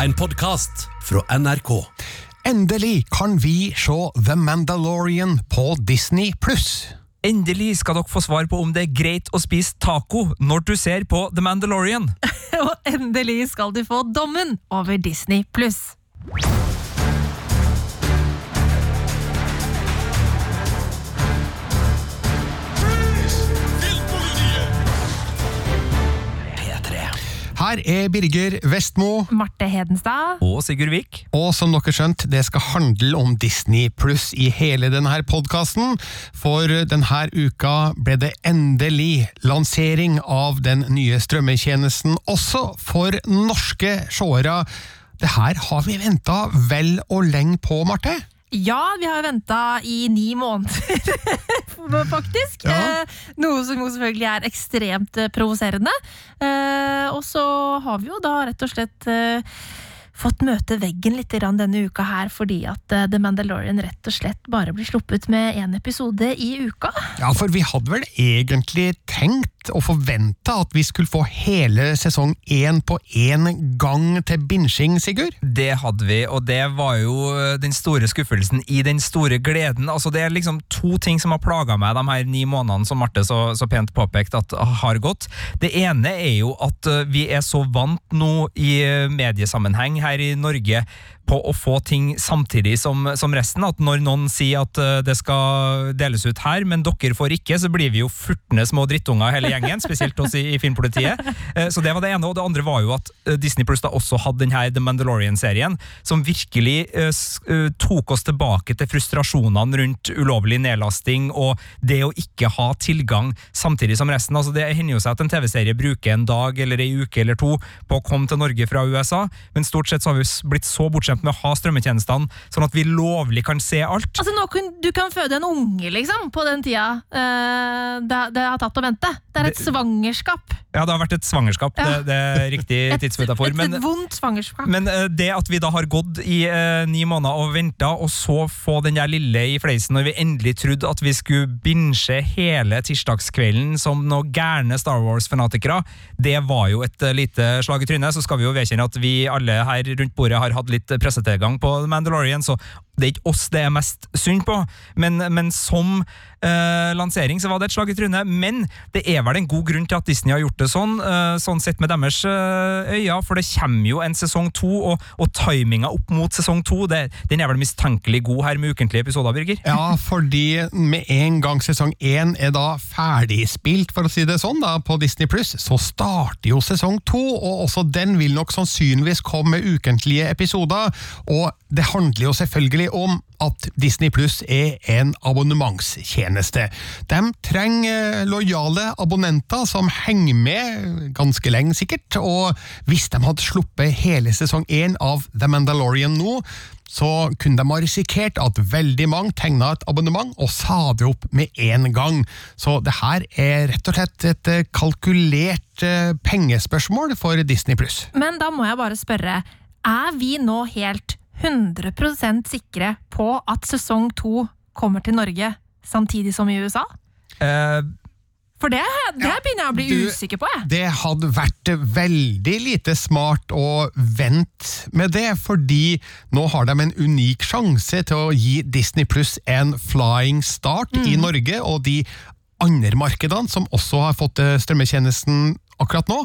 En podkast fra NRK. Endelig kan vi se The Mandalorian på Disney pluss. Endelig skal dere få svar på om det er greit å spise taco når du ser på The Mandalorian. Og endelig skal du få dommen over Disney pluss. Her er Birger Vestmo, Marte Hedenstad. Og Sigurd Vik. og som dere skjønt, det skal handle om Disney pluss i hele denne podkasten. For denne uka ble det endelig lansering av den nye strømmetjenesten, også for norske seere. Det her har vi venta vel og lenge på, Marte. Ja, vi har venta i ni måneder, faktisk. Ja. Eh, noe som jo selvfølgelig er ekstremt eh, provoserende. Eh, og så har vi jo da rett og slett fått møte veggen litt denne uka her, fordi at eh, The Mandalorian rett og slett bare blir sluppet med én episode i uka. Ja, for vi hadde vel egentlig tenkt og forventa at vi skulle få hele sesong én på én gang til binsjing, Sigurd? Det hadde vi, og det var jo eh, den store skuffelsen i den store gleden. Altså Det er liksom to ting som har plaga meg de her ni månedene som Marte så, så pent påpekte at har gått. Det ene er jo at eh, vi er så vant nå i mediesammenheng mediesammenheng her i Norge på å få ting samtidig som, som resten. At når noen sier at eh, det skal deles ut her, men dere får ikke, så blir vi jo furtne små drittunger hele gjengen, spesielt oss i, i Filmpolitiet. Eh, Så det var det ene, og det andre var jo at eh, Disney Plus da også hadde den her The Mandalorian-serien, som virkelig tok oss tilbake til frustrasjonene rundt ulovlig nedlasting og det å ikke ha tilgang samtidig som resten. Altså Det hender jo seg at en TV-serie bruker en dag eller ei uke eller to på å komme til Norge fra USA, men stort sett så har vi blitt så bortskjemt med å ha strømmetjenestene, sånn at vi lovlig kan se alt. Altså nå kan, Du kan føde en unge, liksom, på den tida uh, det, det har tatt å vente. Det er et Det- svangerskap. Ja, det har vært et svangerskap, Ja. det, det er riktig Et, tidsmetafor. et, et, et vondt svangerskap. men uh, det at vi da har gått i uh, ni måneder og venta, og så få den der lille i fleisen når vi endelig trodde at vi skulle binche hele tirsdagskvelden som noen gærne Star Wars-fanatikere, det var jo et lite slag i trynet. Så skal vi jo vedkjenne at vi alle her rundt bordet har hatt litt pressetilgang på Mandalorian, så det er ikke oss det er mest synd på, men, men som eh, lansering så var det et slag i trynet. Men det er vel en god grunn til at Disney har gjort det sånn, eh, sånn sett med deres eh, øyne, for det kommer jo en sesong to, og, og timinga opp mot sesong to, det, den er vel mistenkelig god her med ukentlige episoder, Birger? Ja, fordi med en gang sesong én er da ferdigspilt, for å si det sånn, da, på Disney Pluss, så starter jo sesong to, og også den vil nok sannsynligvis komme med ukentlige episoder. Og det handler jo selvfølgelig om at Disney Pluss er en abonnementstjeneste. De trenger lojale abonnenter som henger med ganske lenge, sikkert, og hvis de hadde sluppet hele sesong én av The Mandalorian nå, så kunne de ha risikert at veldig mange tegna et abonnement og sa det opp med en gang. Så det her er rett og slett et eh, kalkulert eh, pengespørsmål for Disney pluss. Men da må jeg bare spørre, er vi nå helt 100% sikre på at sesong to kommer til Norge samtidig som i USA? Uh, For det, det Ja, begynner jeg å bli du- usikker på, jeg. Det hadde vært veldig lite smart å vente med det, fordi nå har de en unik sjanse til å gi Disney Pluss en flying start i Norge, og de andre markedene som også har fått eh, strømmetjenesten akkurat nå.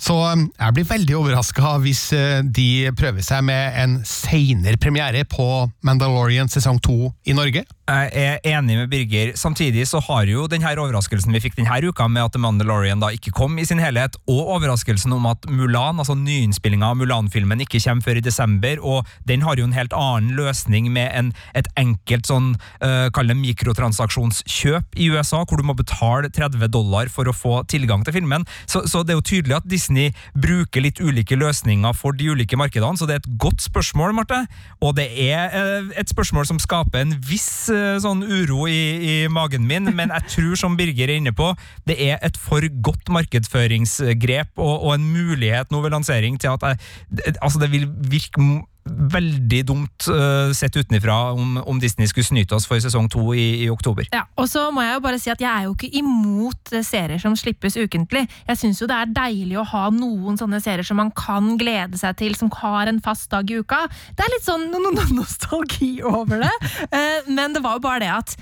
Så eh, jeg blir veldig overraska hvis eh, de prøver seg med en seinere premiere på Mandalorian sesong to i Norge. Jeg er enig med Birger. Samtidig så har jo denne overraskelsen vi fikk denne uka med at The Mandalorian da ikke kom i sin helhet, og overraskelsen om at Mulan, altså nyinnspillinga av Mulan-filmen, ikke kommer før i desember, og den har jo en helt annen løsning med en, et enkelt sånn, uh, kall det mikrotransaksjonskjøp i USA, hvor du må betale 30 dollar for å få tilgang til filmen. Så, så det er jo tydelig at Disney bruker litt ulike løsninger for de ulike markedene, så det er et godt spørsmål, Marte. Og det er eh, et spørsmål som skaper en viss eh, sånn uro i, i magen min, men jeg tror, som Birger er inne på, det er et for godt markedsføringsgrep og, og en mulighet nå ved lansering til at jeg, altså det vil virke veldig dumt uh, sett utenfra om, om, Disney skulle snyte oss for sesong to i, i, oktober. Ja, og så må jeg jo bare si at jeg er jo ikke imot eh, serier som slippes ukentlig. Jeg syns jo det er deilig å ha noen sånne serier som man kan glede seg til, som har en fast dag i uka. Det er litt sånn no, no, nostalgi over det, uh, men det var jo bare det at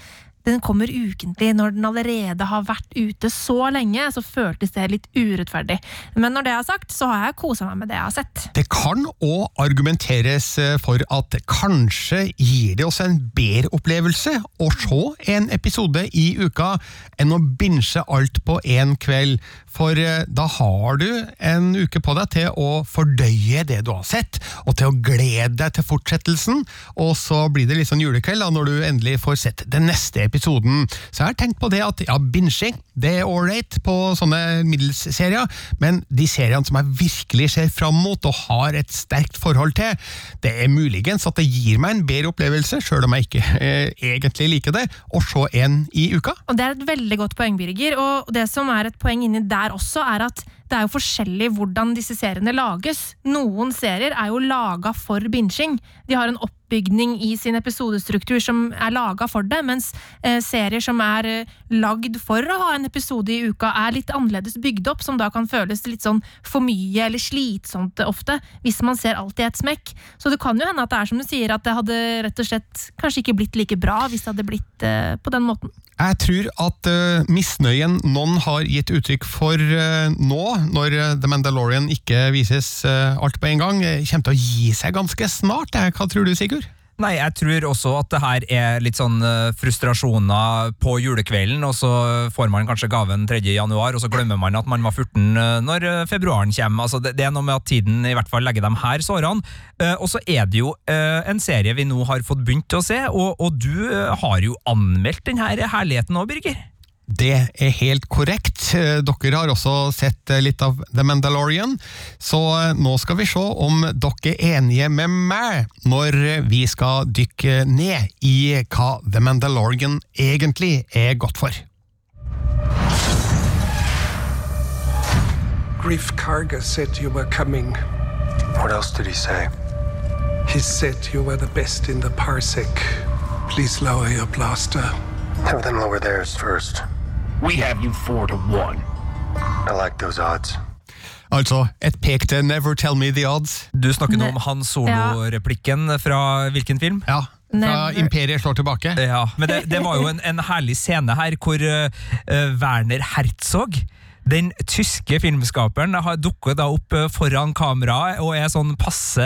den kommer ukentlig. Når den allerede har vært ute så lenge, så føltes det litt urettferdig. Men når det er sagt, så har jeg kosa meg med det jeg har sett. Det kan òg argumenteres eh, for at kanskje gir det oss en bedre opplevelse å se en episode i uka enn å binche alt på én kveld. For eh, da har du en uke på deg til å fordøye det du har sett, og til å glede deg til fortsettelsen, og så blir det litt sånn julekveld da, når du endelig får sett den neste episoden. Så jeg har tenkt på det at ja, binging det er ålreit på sånne middels-serier, men de seriene som jeg virkelig ser fram mot og har et sterkt forhold til, det er muligens at det gir meg en bedre opplevelse, sjøl om jeg ikke eh, egentlig liker det, å se en i uka. Og Det er et veldig godt poeng, Birger. Og det som er et poeng inni der er også, er at det er jo forskjellig hvordan disse seriene lages. Noen serier er jo laga for binging. De har en oppbygning i sin episodestruktur som er laga for det, mens eh, serier som er eh, lagd for å ha en episode i uka, er litt annerledes bygd opp, som da kan føles litt sånn for mye eller slitsomt ofte, hvis man ser alt i et smekk. Så det kan jo hende at det er som du sier, at det hadde rett og slett kanskje ikke blitt like bra hvis det hadde blitt eh, på den måten. Jeg tror at uh, misnøyen noen har gitt uttrykk for uh, nå, når uh, The Mandalorian ikke vises alt på en gang, kommer til å gi seg ganske snart. Hva tror du, Sigurd? Nei, jeg tror også at det her er litt sånn uh, frustrasjoner på julekvelden, og så får man kanskje gaven 3. januar, og så glemmer man at man var 14 uh, når uh, februaren kommer. Altså, det, er noe med at tiden i hvert fall legger dem her sårene. og så er det jo en serie vi nå har fått begynt å se, og, og du har jo anmeldt denne herligheten nå, Birger? Det er helt korrekt. Dere har også sett litt av The Mandalorian, så nå skal vi se om dere er enige med meg når vi skal dykke ned i hva The Mandalorian egentlig er godt for. Grief Karga said you were coming. What else did he say? He said you were the best in the parsec. Please lower your blaster. Have them lower theirs first. We have you four to one. I like those odds. Altså, et pek til Never Tell Me The Odds. Du snakker nå om Han Solo-replikken fra hvilken film? Ja, fra Never. Imperiet slår tilbake. Ja, men det, det var jo en, en, herlig scene her hvor uh, Werner Herzog den tyske filmskaperen har dukket da opp eh, foran kamera og er sånn passe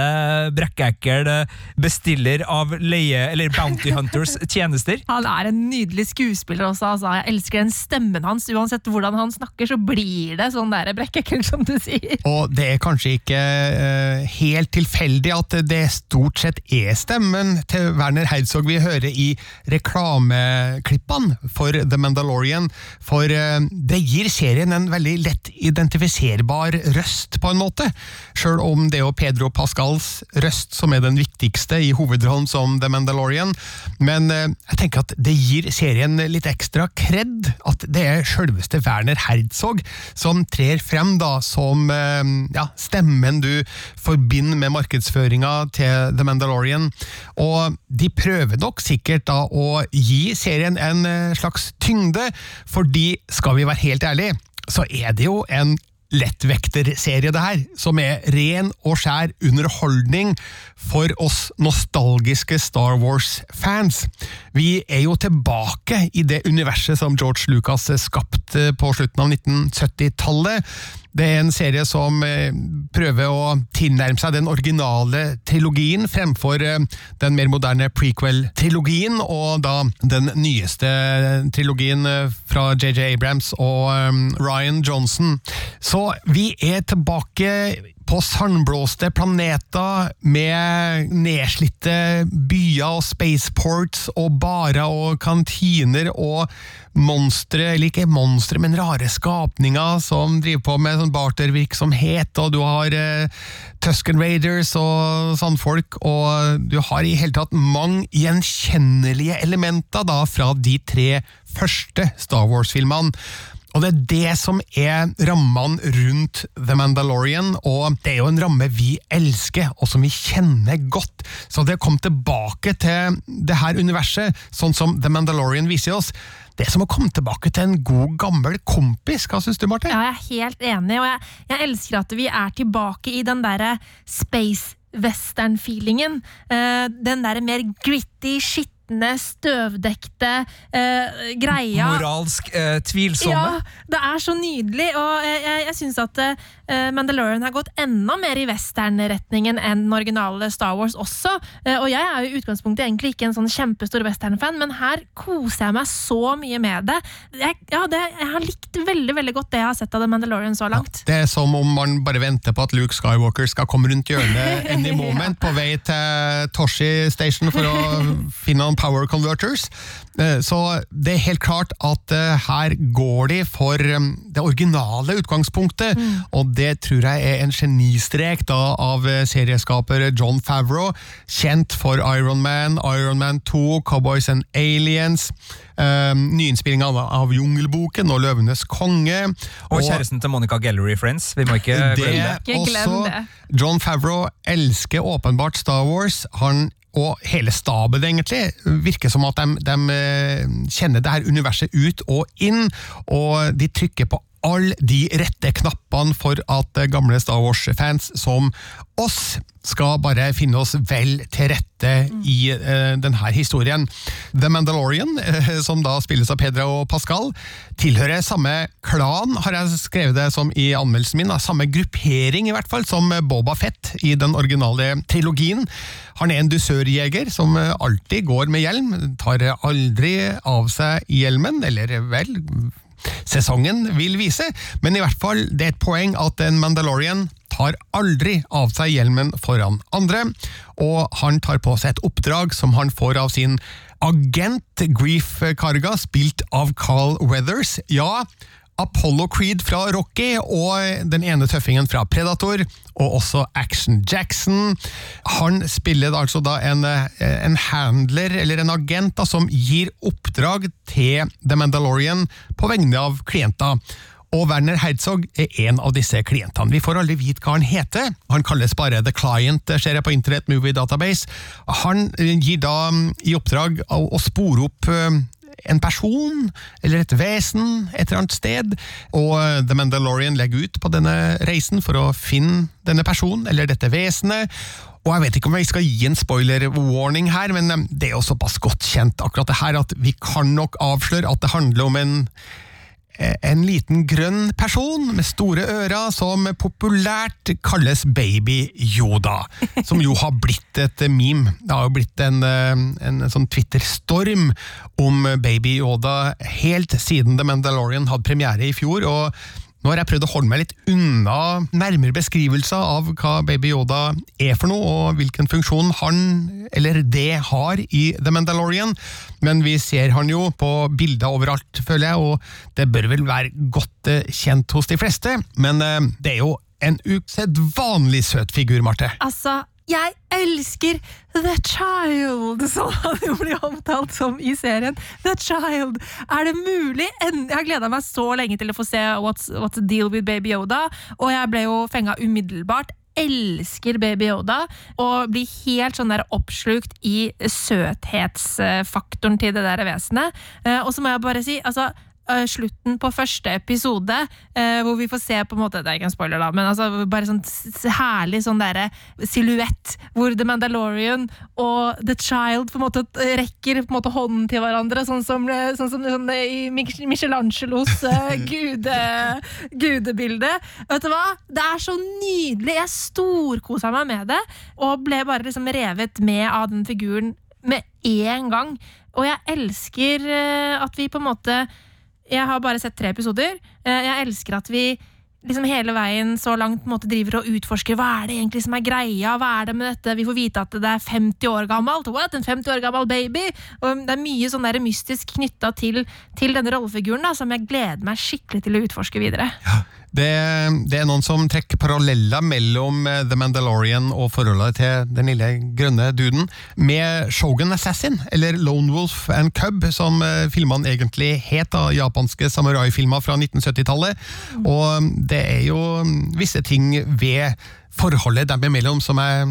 brekkeekkel eh, bestiller av leie- eller Bounty Hunters tjenester. Han er en nydelig skuespiller også. Altså. Jeg elsker den stemmen hans. Uansett hvordan han snakker, så blir det sånn der brekkekkel, som du sier. Og det er kanskje ikke uh, helt tilfeldig at det stort sett er stemmen til Werner Herzog vi hører i reklameklippene for The Mandalorian, for uh, det gir serien en veldig lett identifiserbar røst, på en måte. Sjøl om det er jo Pedro Pascals røst som er den viktigste i hovedrollen som The Mandalorian. Men eh, jeg tenker at det gir serien litt ekstra kred at det er sjølveste Werner Herzog som trer frem da som eh, ja, stemmen du forbinder med markedsføringa til The Mandalorian. Og de prøver nok sikkert da å gi serien en eh, slags tyngde, fordi, skal vi være helt ærlige, så er det jo en lettvekterserie, det her, som er ren og skjær underholdning for oss nostalgiske Star Wars-fans. Vi er jo tilbake i det universet som George Lucas skapte på slutten av 1970-tallet. Det er en serie som eh, prøver å tilnærme seg den originale trilogien fremfor eh, den mer moderne prequel-trilogien, og da den nyeste trilogien eh, fra JJ Abrams og Ryan Johnson. Så vi er tilbake på sandblåste planeter med nedslitte byer og spaceports og barer og kantiner og monstre, eller ikke monstre, men rare skapninger som driver på med sånn bartervirksomhet, og du har eh, Tusken Raiders og sandfolk, og du har i hele tatt mange gjenkjennelige elementer da fra de tre første Star Wars-filmene. Og det er det som er rammene rundt The Mandalorian, og det er jo en ramme vi elsker, og som vi kjenner godt. Så det å komme tilbake til det her universet, sånn som The Mandalorian viser oss, det er som å komme tilbake til en god, gammel kompis. Hva syns du, Marte? Ja, jeg er helt enig, og jeg, jeg elsker at vi er tilbake i den derre space western-feelingen. Eh, den derre mer gritty, skitne, støvdekte eh, greia. Moralsk eh, tvilsomme. Ja, det er så nydelig, og jeg, jeg, jeg syns at eh, Mandalorian har gått enda mer i western-retningen enn den originale Star Wars også. Eh, og jeg er jo i utgangspunktet egentlig ikke en sånn kjempestor western-fan, men her koser jeg meg så mye med det. Jeg, ja, det, jeg har likt veldig veldig godt det jeg har sett av The Mandalorian så langt. Det er som om man bare venter på at Luke Skywalker skal komme rundt hjørnet any moment på vei til Toshi Station for å finne power converters. Eh, Så det er helt klart at eh, her går de for eh, det originale utgangspunktet, og det tror jeg er en genistrek da av serieskaper John Favreau, kjent for Iron Man, Iron Man 2, Cowboys and Aliens, eh, nyinnspillinga av- Jungelboken og Løvenes konge. Og kjæresten til Monica Gallery Friends. Vi må ikke glemme det. Ikke glem også, det. John Favreau elsker åpenbart Star Wars. Han og hele staben, egentlig, virker som at de, de eh, kjenner det her universet ut og inn, og de trykker på alle de rette knappene for at eh, gamle Star Wars-fans som oss skal bare finne oss vel til rette i eh, denne historien. The Mandalorian, eh, som da spilles av Pedro og Pascal, tilhører samme klan, har jeg skrevet det som i anmeldelsen min, da. samme gruppering i hvert fall, som Boba Fett i den originale trilogien. Han er en dusørjeger som alltid går med hjelm, tar aldri av seg hjelmen, eller vel, sesongen vil vise, men i hvert fall det er et poeng at en Mandalorian tar aldri av seg hjelmen foran andre, og han tar på seg et oppdrag som han får av sin agent Grief Karga, spilt av Carl Weathers. Ja, Apollo Creed fra Rocky og den ene tøffingen fra Predator, og også Action Jackson. Han spiller altså da en, en handler, eller en agent, da, som gir oppdrag til The Mandalorian på vegne av klienter. Og Werner Herzog er en av disse klientene. Vi får aldri vite hva han heter. Han kalles bare The Client, ser jeg på Internet Movie Database. Han eh, gir da mm, i oppdrag å, spore opp eh, en person eller et vesen et eller annet sted, og eh, The Mandalorian legger ut på denne reisen for å finne denne personen eller dette vesenet. Og jeg vet ikke om jeg skal gi en spoiler-warning her, men det er jo såpass godt kjent akkurat det her at vi kan nok avsløre at det handler om en en liten grønn person med store ører som populært kalles Baby Yoda. Som jo har blitt et meme. Det har jo blitt en, eh, en sånn Twitter-storm om Baby Yoda helt siden The Mandalorian hadde premiere i fjor. og nå har jeg prøvd å holde meg litt unna nærmere beskrivelser av hva Baby Yoda er for noe, og hvilken funksjon han eller det har i The Mandalorian, men vi ser han jo på bilder overalt, føler jeg, og det bør vel være godt eh, kjent hos de fleste, men eh, det er jo en usedvanlig søt figur, Marte. Altså, jeg elsker The Child, som han jo blir omtalt som i serien. The Child. Er det mulig? Jeg har gleda meg så lenge til å få se What's, What's the Deal with Baby Yoda, og jeg ble jo fenga umiddelbart. Elsker Baby Yoda og blir helt sånn der oppslukt i søthetsfaktoren til det der vesenet. Eh, Og så må jeg bare si, altså slutten på første episode, eh, hvor vi får se på en måte, det er ikke en spoiler da, men altså bare sånn herlig sånn der silhuett, hvor The Mandalorian og The Child på en måte rekker på en måte hånden til hverandre, sånn som, eh, sånn som sånn, i Michelangelos eh, gude, gudebilde. Vet du hva? Det er så nydelig! Jeg storkosa meg med det, og ble bare liksom revet med av den figuren med en gang. Og jeg elsker eh, at vi på en måte Jeg har bare sett tre episoder. Eh, Jeg elsker at vi liksom hele veien så langt på en måte driver og utforsker hva er det egentlig som er greia, hva er det med dette, vi får vite at det er 50 år gammelt, what, en 50 år gammel baby, og det er mye sånn der mystisk knytta til, til denne rollefiguren da, som jeg gleder meg skikkelig til å utforske videre. Det, det er noen som trekker paralleller mellom eh, The Mandalorian og forholdet til den lille grønne duden, med Shogun Assassin, eller Lone Wolf and Cub, som eh, filmene egentlig het, da, japanske samuraifilmer fra 1970-tallet. Og det er jo visse ting ved forholdet dem imellom som, er,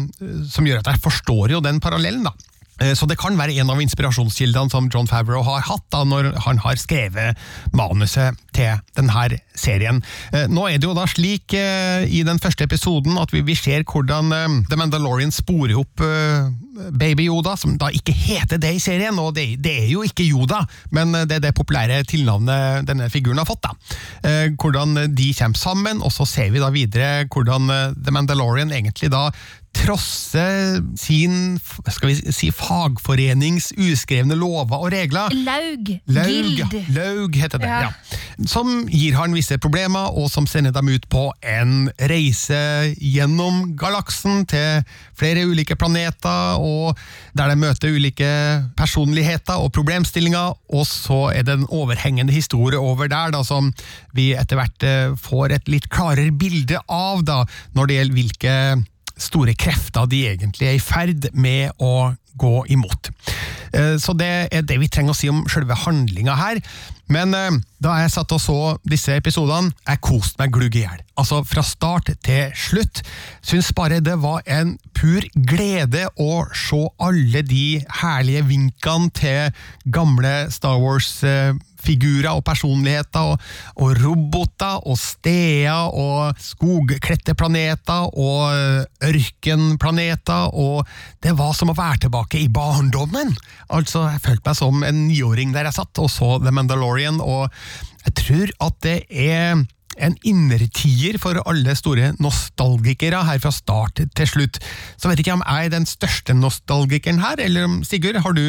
som gjør at jeg forstår jo den parallellen, da. Eh, Så det kan være en av inspirasjonskildene som John Favreau har hatt da når han har skrevet manuset til denne serien. Eh, Nå er det jo da slik eh, i den første episoden at vi, ser hvordan The Mandalorian sporer opp Baby Yoda, som da ikke heter det i serien, og det, er jo ikke Yoda, men det er det populære tilnavnet denne figuren har fått. da. Hvordan de kommer sammen, og så ser vi da videre hvordan The Mandalorian egentlig da trosser sin skal vi si, fagforenings uskrevne lover og regler. Laug. Laug, Gild. Laug heter det, Ja. ja. Som gir han visse problemer, og som sender dem ut på en reise gjennom galaksen til flere ulike planeter, og der de møter ulike personligheter og problemstillinger, og så er det en overhengende historie over der, da, som vi etter hvert eh, får et litt klarere bilde av, da, når det gjelder hvilke store krefter de egentlig er i ferd med å gå imot. Eh, Så det er det vi trenger å si om selve handlinga her. Men eh, da jeg satt og så disse episodene, jeg koste meg glugg i hjel. Altså fra start til slutt. Syns bare det var en pur glede å se alle de herlige vinkene til gamle Star Wars-figurer og personligheter, og, og roboter og steder og skogkletteplaneter og eh, ørkenplaneter, og det var som å være tilbake i barndommen. Altså, jeg følte meg som en niåring der jeg satt og så The Mandalorian, og jeg tror at det er en innertier for alle store nostalgikere her fra start til slutt. Så vet ikke jeg om jeg er den største nostalgikeren her, eller om Sigurd, har du,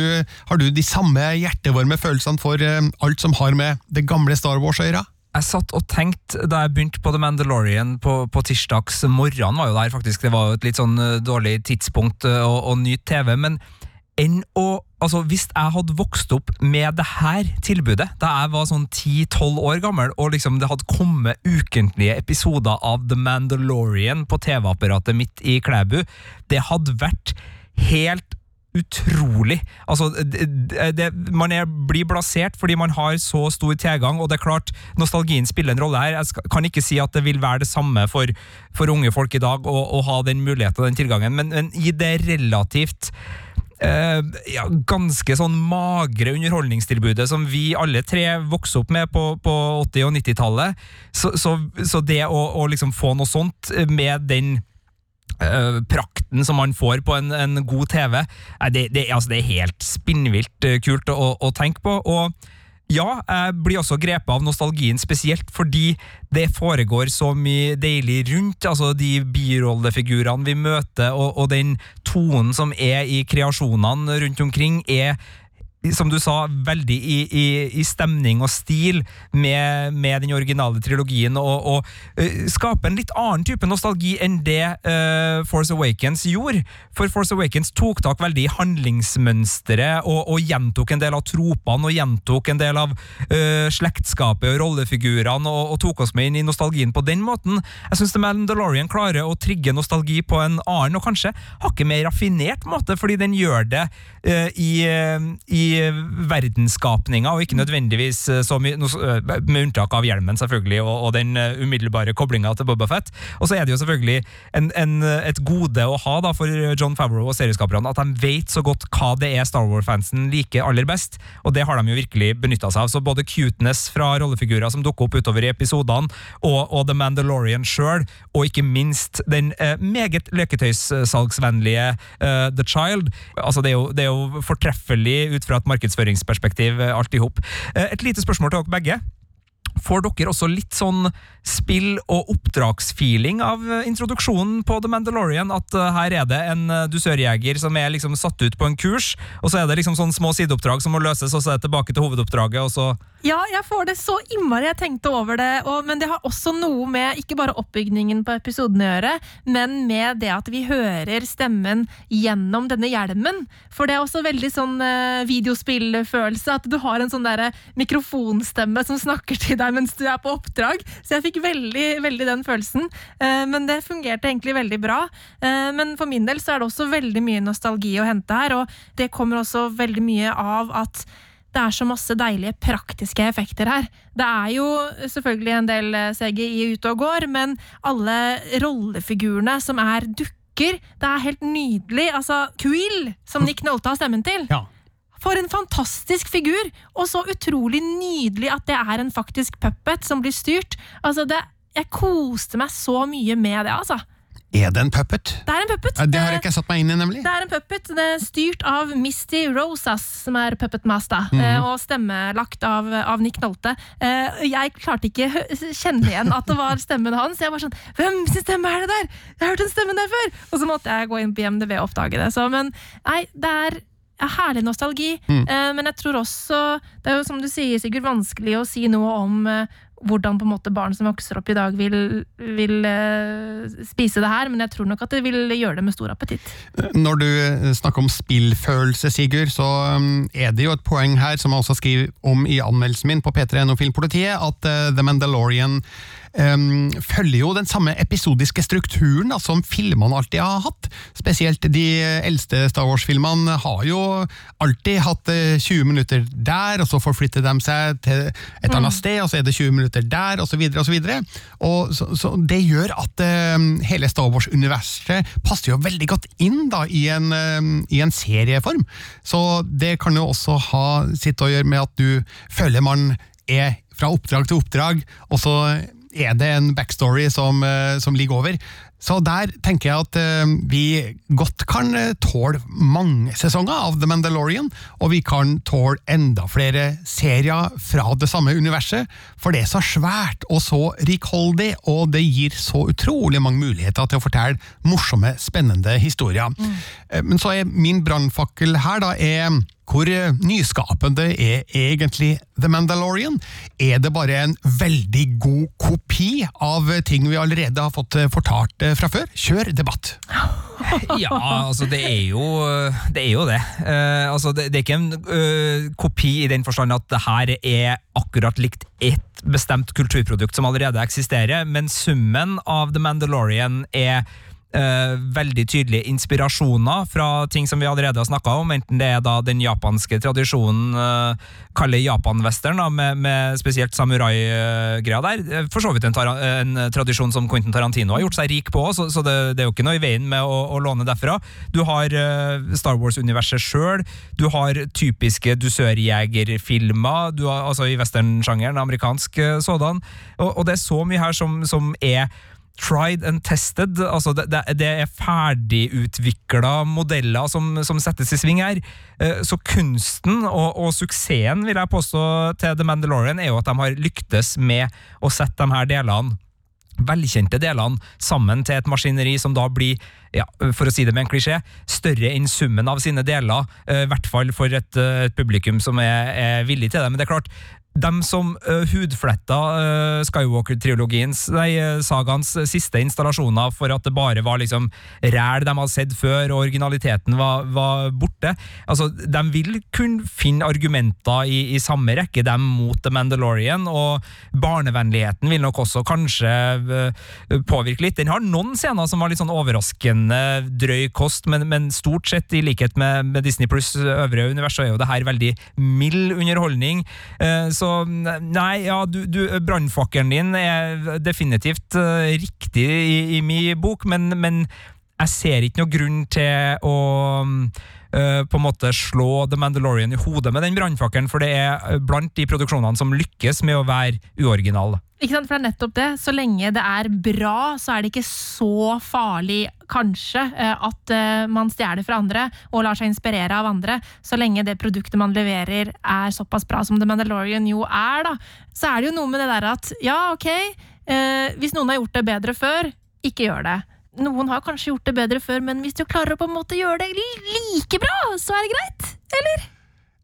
har du de samme hjertevarme følelsene for eh, alt som har med det gamle Star Wars å gjøre? Jeg satt og tenkte da jeg begynte på The Mandalorian på, på tirsdags morgen, var jo der faktisk, det var jo et litt sånn eh, dårlig tidspunkt eh, å, å nyte TV, men enn å Altså, Hvis jeg hadde vokst opp med det her tilbudet da jeg var sånn 10-12 år gammel, og liksom det hadde kommet ukentlige episoder av The Mandalorian på TV-apparatet mitt i Klæbu, det hadde vært helt utrolig. Altså, det, det, man er, blir blasert fordi man har så stor tilgang, og det er klart, nostalgien spiller en rolle her. Jeg skal, kan ikke si at det vil være det samme for, for unge folk i dag å, å ha den muligheten og den tilgangen, men, men i det relativt eh, ja, ganske sånn magre underholdningstilbudet som vi alle tre vokste opp med på, på 80- og 90-tallet. Så, så, så det å, å liksom få noe sånt med den eh, prakten som man får på en, en god TV, nei, det, det, altså, det er helt spinnvilt eh, kult å, å tenke på. og ja, jeg blir også grepet av nostalgien, spesielt fordi det foregår så mye deilig rundt. altså De birollefigurene vi møter, og, og den tonen som er i kreasjonene rundt omkring, er som du sa, veldig i, i, i stemning og stil med, med den originale trilogien, og, og eh, skape en litt annen type nostalgi enn det uh, Force Awakens gjorde. For Force Awakens tok tak veldig i handlingsmønsteret, og, og gjentok en del av tropene, og gjentok en del av uh, slektskapet og rollefigurene, og, og tok oss med inn i nostalgien på den måten. Jeg syns Mandalorian klarer å trigge nostalgi på en annen, og kanskje hakket mer raffinert måte, fordi den gjør det i, i verdensskapninga, og ikke nødvendigvis eh, så mye, eh, med unntak av hjelmen, selvfølgelig, og, og den eh, umiddelbare koblinga til Boba Fett. Og så er det jo selvfølgelig en, en, et gode å ha da for John Favreau og serieskaperne, at de vet så godt hva det er Star Wars-fansen liker aller best, og det har de jo virkelig benytta seg av. Så både cuteness fra rollefigurer som dukker opp utover i episodene, og, og The Mandalorian sjøl, og ikke minst den eh, meget leketøyssalgsvennlige eh, The Child. Altså, det er, jo, det er jo fortreffelig ut fra et markedsføringsperspektiv, eh, alt i hop. Eh, et lite spørsmål til dere begge. Får dere også litt sånn spill- og oppdragsfeeling av eh, introduksjonen på The Mandalorian? At eh, her er det en eh, dusørjeger som er liksom satt ut på en kurs, og så er det liksom sånn små sideoppdrag som må løses, og så er det tilbake til hovedoppdraget, og så Ja, jeg får det så innmari. Jeg tenkte over det. Og, men det har også noe med ikke bare oppbygningen på episoden å gjøre, men med det at vi hører stemmen gjennom denne hjelmen. For det er også veldig sånn eh, videospillfølelse. At du har en sånn der mikrofonstemme som snakker til deg mens du er på oppdrag. Så jeg fikk veldig, veldig den følelsen. Eh, men det fungerte egentlig veldig bra. Eh, men for min del så er det også veldig mye nostalgi å hente her, og det kommer også veldig mye av at det er så masse deilige praktiske effekter her. Det er jo selvfølgelig en del eh, CGI ute og går, men alle rollefigurene som er dukker, det er helt nydelig. Altså, Quill, som Nick Nolte har stemmen til. Ja. For en fantastisk figur! Og så utrolig nydelig at det er en faktisk puppet som blir styrt. Altså, det, jeg koste meg så mye med det, altså. Er det en puppet? Det er en puppet. Ja, Det har jeg ikke satt meg inn i, nemlig. Det er en puppet det er styrt av Misty Rosas, som er puppet master, mm -hmm. og stemmelagt av, av Nick Nolte. Eh, Jeg klarte ikke kjenne igjen at det var stemmen hans. Jeg var sånn Hvem sin stemme er det der?! Jeg har hørt den stemmen der før! Og så måtte jeg gå inn på IMDv og oppdage det. Så, men nei, det er ja, herlig nostalgi. Mm. Eh, men jeg tror også Det er jo som du sier, Sigurd, vanskelig å si noe om eh, hvordan på en måte barn som vokser opp i dag, vil, vil eh, spise det her. Men jeg tror nok at det vil gjøre det med stor appetitt. Når du snakker om spillfølelse, Sigurd, så um, er det jo et poeng her, som jeg også skriver om i anmeldelsen min på P3NO-Filmpolitiet, at The Mandalorian um, følger jo den samme episodiske strukturen da, som filmene alltid har hatt. Spesielt de eldste Star Wars-filmene har jo alltid hatt eh, 20 minutter der, og så forflytter de seg til et annet sted, og så er det 20 minutter der, og så videre og så videre. Og så, så det gjør at um, hele Star Wars-universet passer jo veldig godt inn da, i, en, um, i en serieform. Så det kan jo også ha sitt å gjøre med at du føler man er fra oppdrag til oppdrag, og så er det en backstory som, eh, som ligger over. Så der tenker jeg at eh, vi godt kan eh, tåle mange sesonger av The Mandalorian, og vi kan tåle enda flere serier fra det samme universet, for det er så svært og så rikholdig, og det gir så utrolig mange muligheter til å fortelle morsomme, spennende historier. Mm. Men så er min brannfakkel her da er hvor eh, nyskapende er egentlig The Mandalorian? Er det bare en veldig god kopi av ting vi allerede har fått eh, fortalt eh, fra før? Kjør debatt! Ja, altså det er jo det. Er jo det. Uh, altså det, det er ikke en uh, kopi i den forstand at det her er akkurat likt ett bestemt kulturprodukt som allerede eksisterer, men summen av The Mandalorian er eh, veldig tydelige inspirasjoner fra ting som vi allerede har snakka om, enten det er da den japanske tradisjonen, uh, kaller Japan-western, med, med spesielt samurai-greia der. Eh, For så vidt en, en tradisjon som Quentin Tarantino har gjort seg rik på, så, så det, det er jo ikke noe i veien med å, å låne derfra. Du har eh, Star Wars-universet sjøl, du har typiske dusørjegerfilmer, du har, altså i westernsjangeren, amerikansk eh, sådan, og, og det er så mye her som, som er tried and tested. Altså det, det, er ferdigutvikla modeller som, som settes i sving her. Eh, Så kunsten og, og suksessen vil jeg påstå til The Mandalorian er jo at de har lyktes med å sette de her delene velkjente delene sammen til et maskineri som da blir, ja, for å si det med en klisjé, større enn summen av sine deler, eh, i hvert fall for et, eh, et publikum som er, er villig til det. Men det er klart, dem som uh, hudfletta uh, Skywalker-triologiens, nei, uh, sagaens siste installasjoner for at det bare var liksom ræl de hadde sett før, og originaliteten var, var borte. Altså, De vil kunne finne argumenter i, i samme rekke, dem mot The Mandalorian, og barnevennligheten vil nok også kanskje uh, påvirke litt. Den har noen scener som var litt sånn overraskende drøy kost, men, men stort sett, i likhet med, med Disney pluss øvrige univers, så er jo det her veldig mild underholdning. Uh, så nei, ja, du, du brannfakkelen din er definitivt uh, riktig i, i min bok, men, men jeg ser ikke noe grunn til å uh, på en måte slå The Mandalorian i hodet med den brannfakkelen, for det er blant de produksjonene som lykkes med å være uoriginal. Ikke sant, for det er nettopp det. Så lenge det er bra, så er det ikke så farlig, kanskje, eh, at eh, man stjeler fra andre og lar seg inspirere av andre. Så lenge det produktet man leverer er såpass bra som The Mandalorian jo er, da. Så er det jo noe med det der at ja, ok, eh, hvis noen har gjort det bedre før, ikke gjør det. Noen har kanskje gjort det bedre før, men hvis du klarer å på en måte gjøre det like bra, så er det greit. Eller?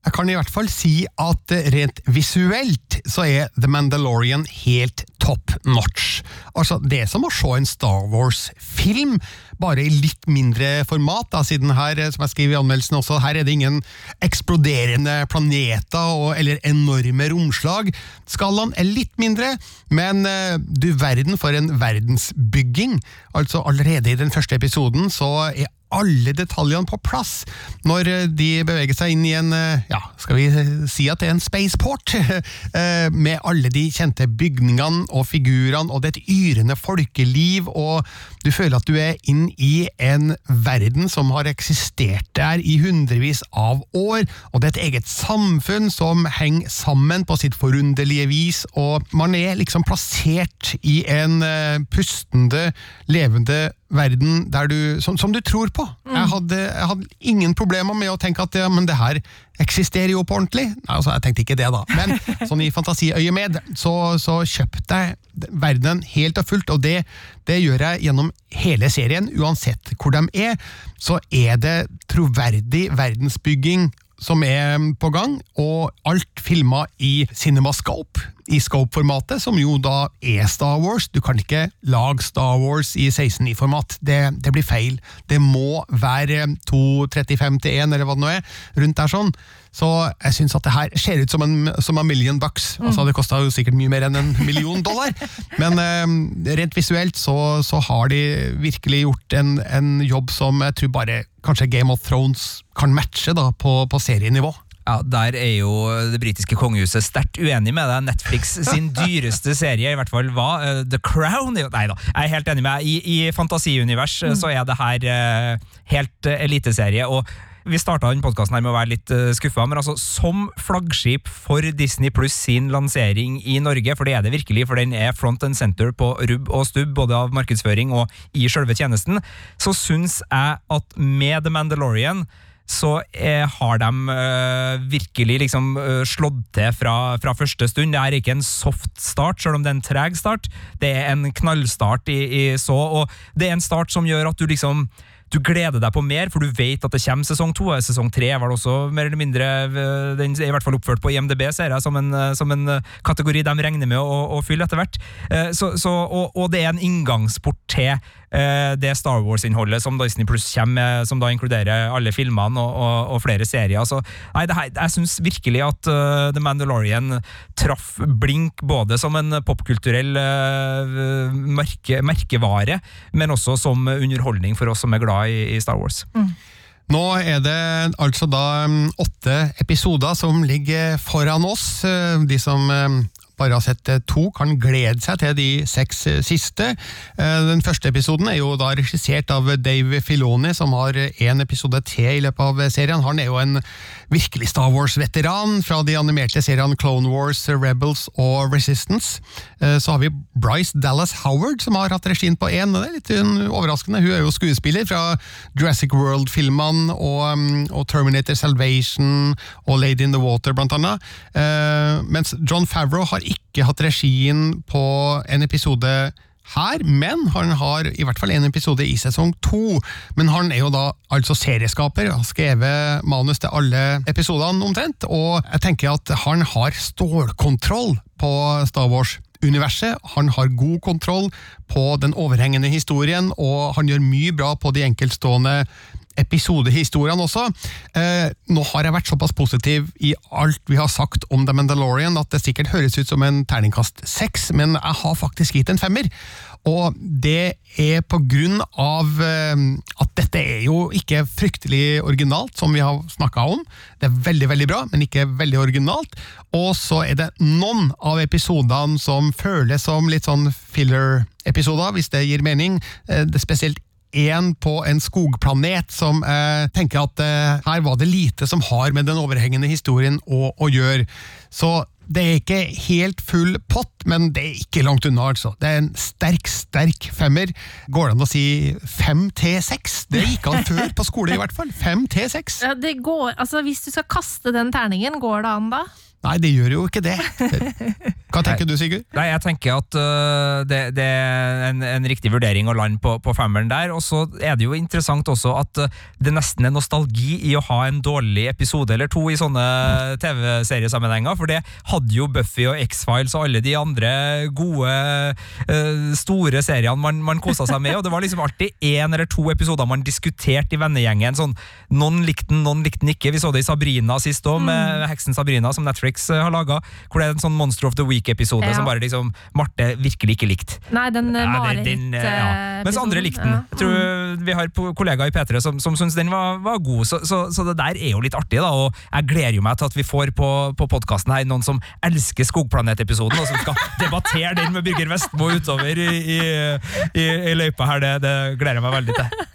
Jeg kan i hvert fall si at eh, rent visuelt så er The Mandalorian helt top notch. Altså, det er som å se en Star Wars-film, bare i litt mindre format, da, siden her, eh, som jeg skriver i anmeldelsen også, her er det ingen eksploderende planeter og, eller enorme romslag. Skalaen er litt mindre, men eh, du verden for en verdensbygging. Altså, allerede i den første episoden så er alle detaljene på plass når eh, de beveger seg inn i en, eh, ja, skal vi si at det er en spaceport, eh, med alle de kjente bygningene og figurene, og det er et yrende folkeliv, og du føler at du er inn i en verden som har eksistert der i hundrevis av år, og det er et eget samfunn som henger sammen på sitt forunderlige vis, og man er liksom plassert i en pustende, levende verden der du, som, som du tror på. Jeg, hadde, jeg hadde ingen problemer med å tenke at ja, men det her eksisterer jo på ordentlig. Nei, altså, jeg tenkte ikke det, da. Men sånn i fantasiøyemed så, så kjøpte jeg verdenen helt og fullt, og det, det gjør jeg gjennom hele serien. Uansett hvor de er, så er det troverdig verdensbygging som er på gang, og alt filma i CinemaScope, i scope-formatet, som jo da er Star Wars. Du kan ikke lage Star Wars i 16.9-format, det, det, blir feil. Det må være 2.35 til 1, eller hva det nå er, rundt der sånn. Så jeg syns at det her ser ut som en, som en million bucks. Altså, det kosta jo sikkert mye mer enn en million dollar, men eh, rent visuelt så, så, har de virkelig gjort en, en jobb som jeg tror bare kanskje Game of Thrones kan matche da, på, på serienivå. Ja, Der er jo det britiske kongehuset sterkt uenig med deg. Netflix sin dyreste serie i hvert fall hva? uh, The Crown. Nei da, jeg er helt enig med deg. I, i fantasiunivers mm. så er det her uh, helt uh, eliteserie. og vi starta podkasten med å være litt uh, skuffa, men altså, som flaggskip for Disney pluss sin lansering i Norge, for det er det virkelig, for den er front and center på rubb og stubb, både av markedsføring og i selve tjenesten, så syns jeg at med The Mandalorian så eh, har de eh, virkelig liksom eh, slått til fra, fra, første stund. Det er ikke en soft start, selv om det er en treg start. Det er en knallstart i, i så, og det er en start som gjør at du liksom du gleder deg på mer, for du vet at det kommer sesong to. Sesong tre var det også mer eller mindre eh, Den er i hvert fall oppført på IMDb, ser jeg, som en, eh, som en kategori de regner med å, å fylle etter hvert. Så, så, og, og, det er en inngangsport til det Star Wars-innholdet som Disney Pluss kommer med, som da inkluderer alle filmene og, og, og flere serier. Så, nei, her, jeg syns virkelig at uh, The Mandalorian traff blink både som en popkulturell uh, merke, merkevare, men også som underholdning for oss som er glad i, i Star Wars. Mm. Nå er det altså da um, åtte episoder som ligger foran oss. De som sett to, kan glede seg til de seks uh, siste. Uh, den første episoden er jo da regissert av Dave Filoni, som har én episode til i løpet av serien. Han er jo en virkelig Star Wars-veteran fra de animerte seriene Clone Wars, Rebels og Resistance. Eh, så har vi Bryce Dallas Howard, som har hatt regien på én. Det er litt overraskende. Hun er jo skuespiller fra Jurassic World-filmene og, mm, og, Terminator Salvation og Lady in the Water, blant annet. Eh, mens John Favreau har ikke hatt regien på en episode her, men han har i hvert fall en episode i sesong to. Men han er jo da altså serieskaper, har skrevet manus til alle episodene omtrent, og jeg tenker at han har stålkontroll på Star Wars-universet. Han har god kontroll på den overhengende historien, og han gjør mye bra på de enkeltstående episodehistoriene også. Eh, nå har jeg vært såpass positiv i alt vi har sagt om The Mandalorian at det sikkert høres ut som en terningkast seks, men jeg har faktisk gitt en femmer. Og det er på grunn av eh, at dette er jo ikke fryktelig originalt, som vi har snakka om. Det er veldig, veldig bra, men ikke veldig originalt. Og så er det noen av episodene som føles som litt sånn filler-episoder, hvis det gir mening. Eh, det er spesielt en på en skogplanet som eh, tenker at eh, her var det lite som har med den overhengende historien å, å, gjøre. Så det er ikke helt full pott, men det er ikke langt unna, altså. Det er en sterk, sterk femmer. Går det an å si fem til seks? Det gikk an før på skole, i hvert fall. Fem til seks. Ja, det går, altså Hvis du skal kaste den terningen, går det an da? Nei, det gjør jo ikke det. Hva tenker du, Sigurd? Nei, jeg tenker at uh, det, det er en, en riktig vurdering å lande på, på femmeren der. Og så er det jo interessant også at uh, det nesten er nostalgi i å ha en dårlig episode eller to i sånne TV-seriesammenhenger, for det hadde jo Buffy og X-Files og alle de andre gode, uh, store seriene man, man kosa seg med, og det var liksom alltid én eller to episoder man diskuterte i vennegjengen. sånn, Noen likte den, noen likte den ikke. Vi så det i Sabrina sist òg, med heksen Sabrina, som Netflix øh, har laga, hvor det er en sånn Monster of the Week-episode Ja. som bare liksom Marte virkelig ikke likte. Nei, den uh, Ja, det- eh, ja. Mens andre likte den. Jeg tror Vi har kollegaer i P3 som, som syns den var, var god, så, så, så det der er jo litt artig. da, og Jeg gleder jo meg til at vi får på, på podkasten her noen som elsker Skogplanet-episoden, og som skal debattere den med Birger Vestmo utover i, i, i, i løypa her. Det, det gleder jeg meg veldig til.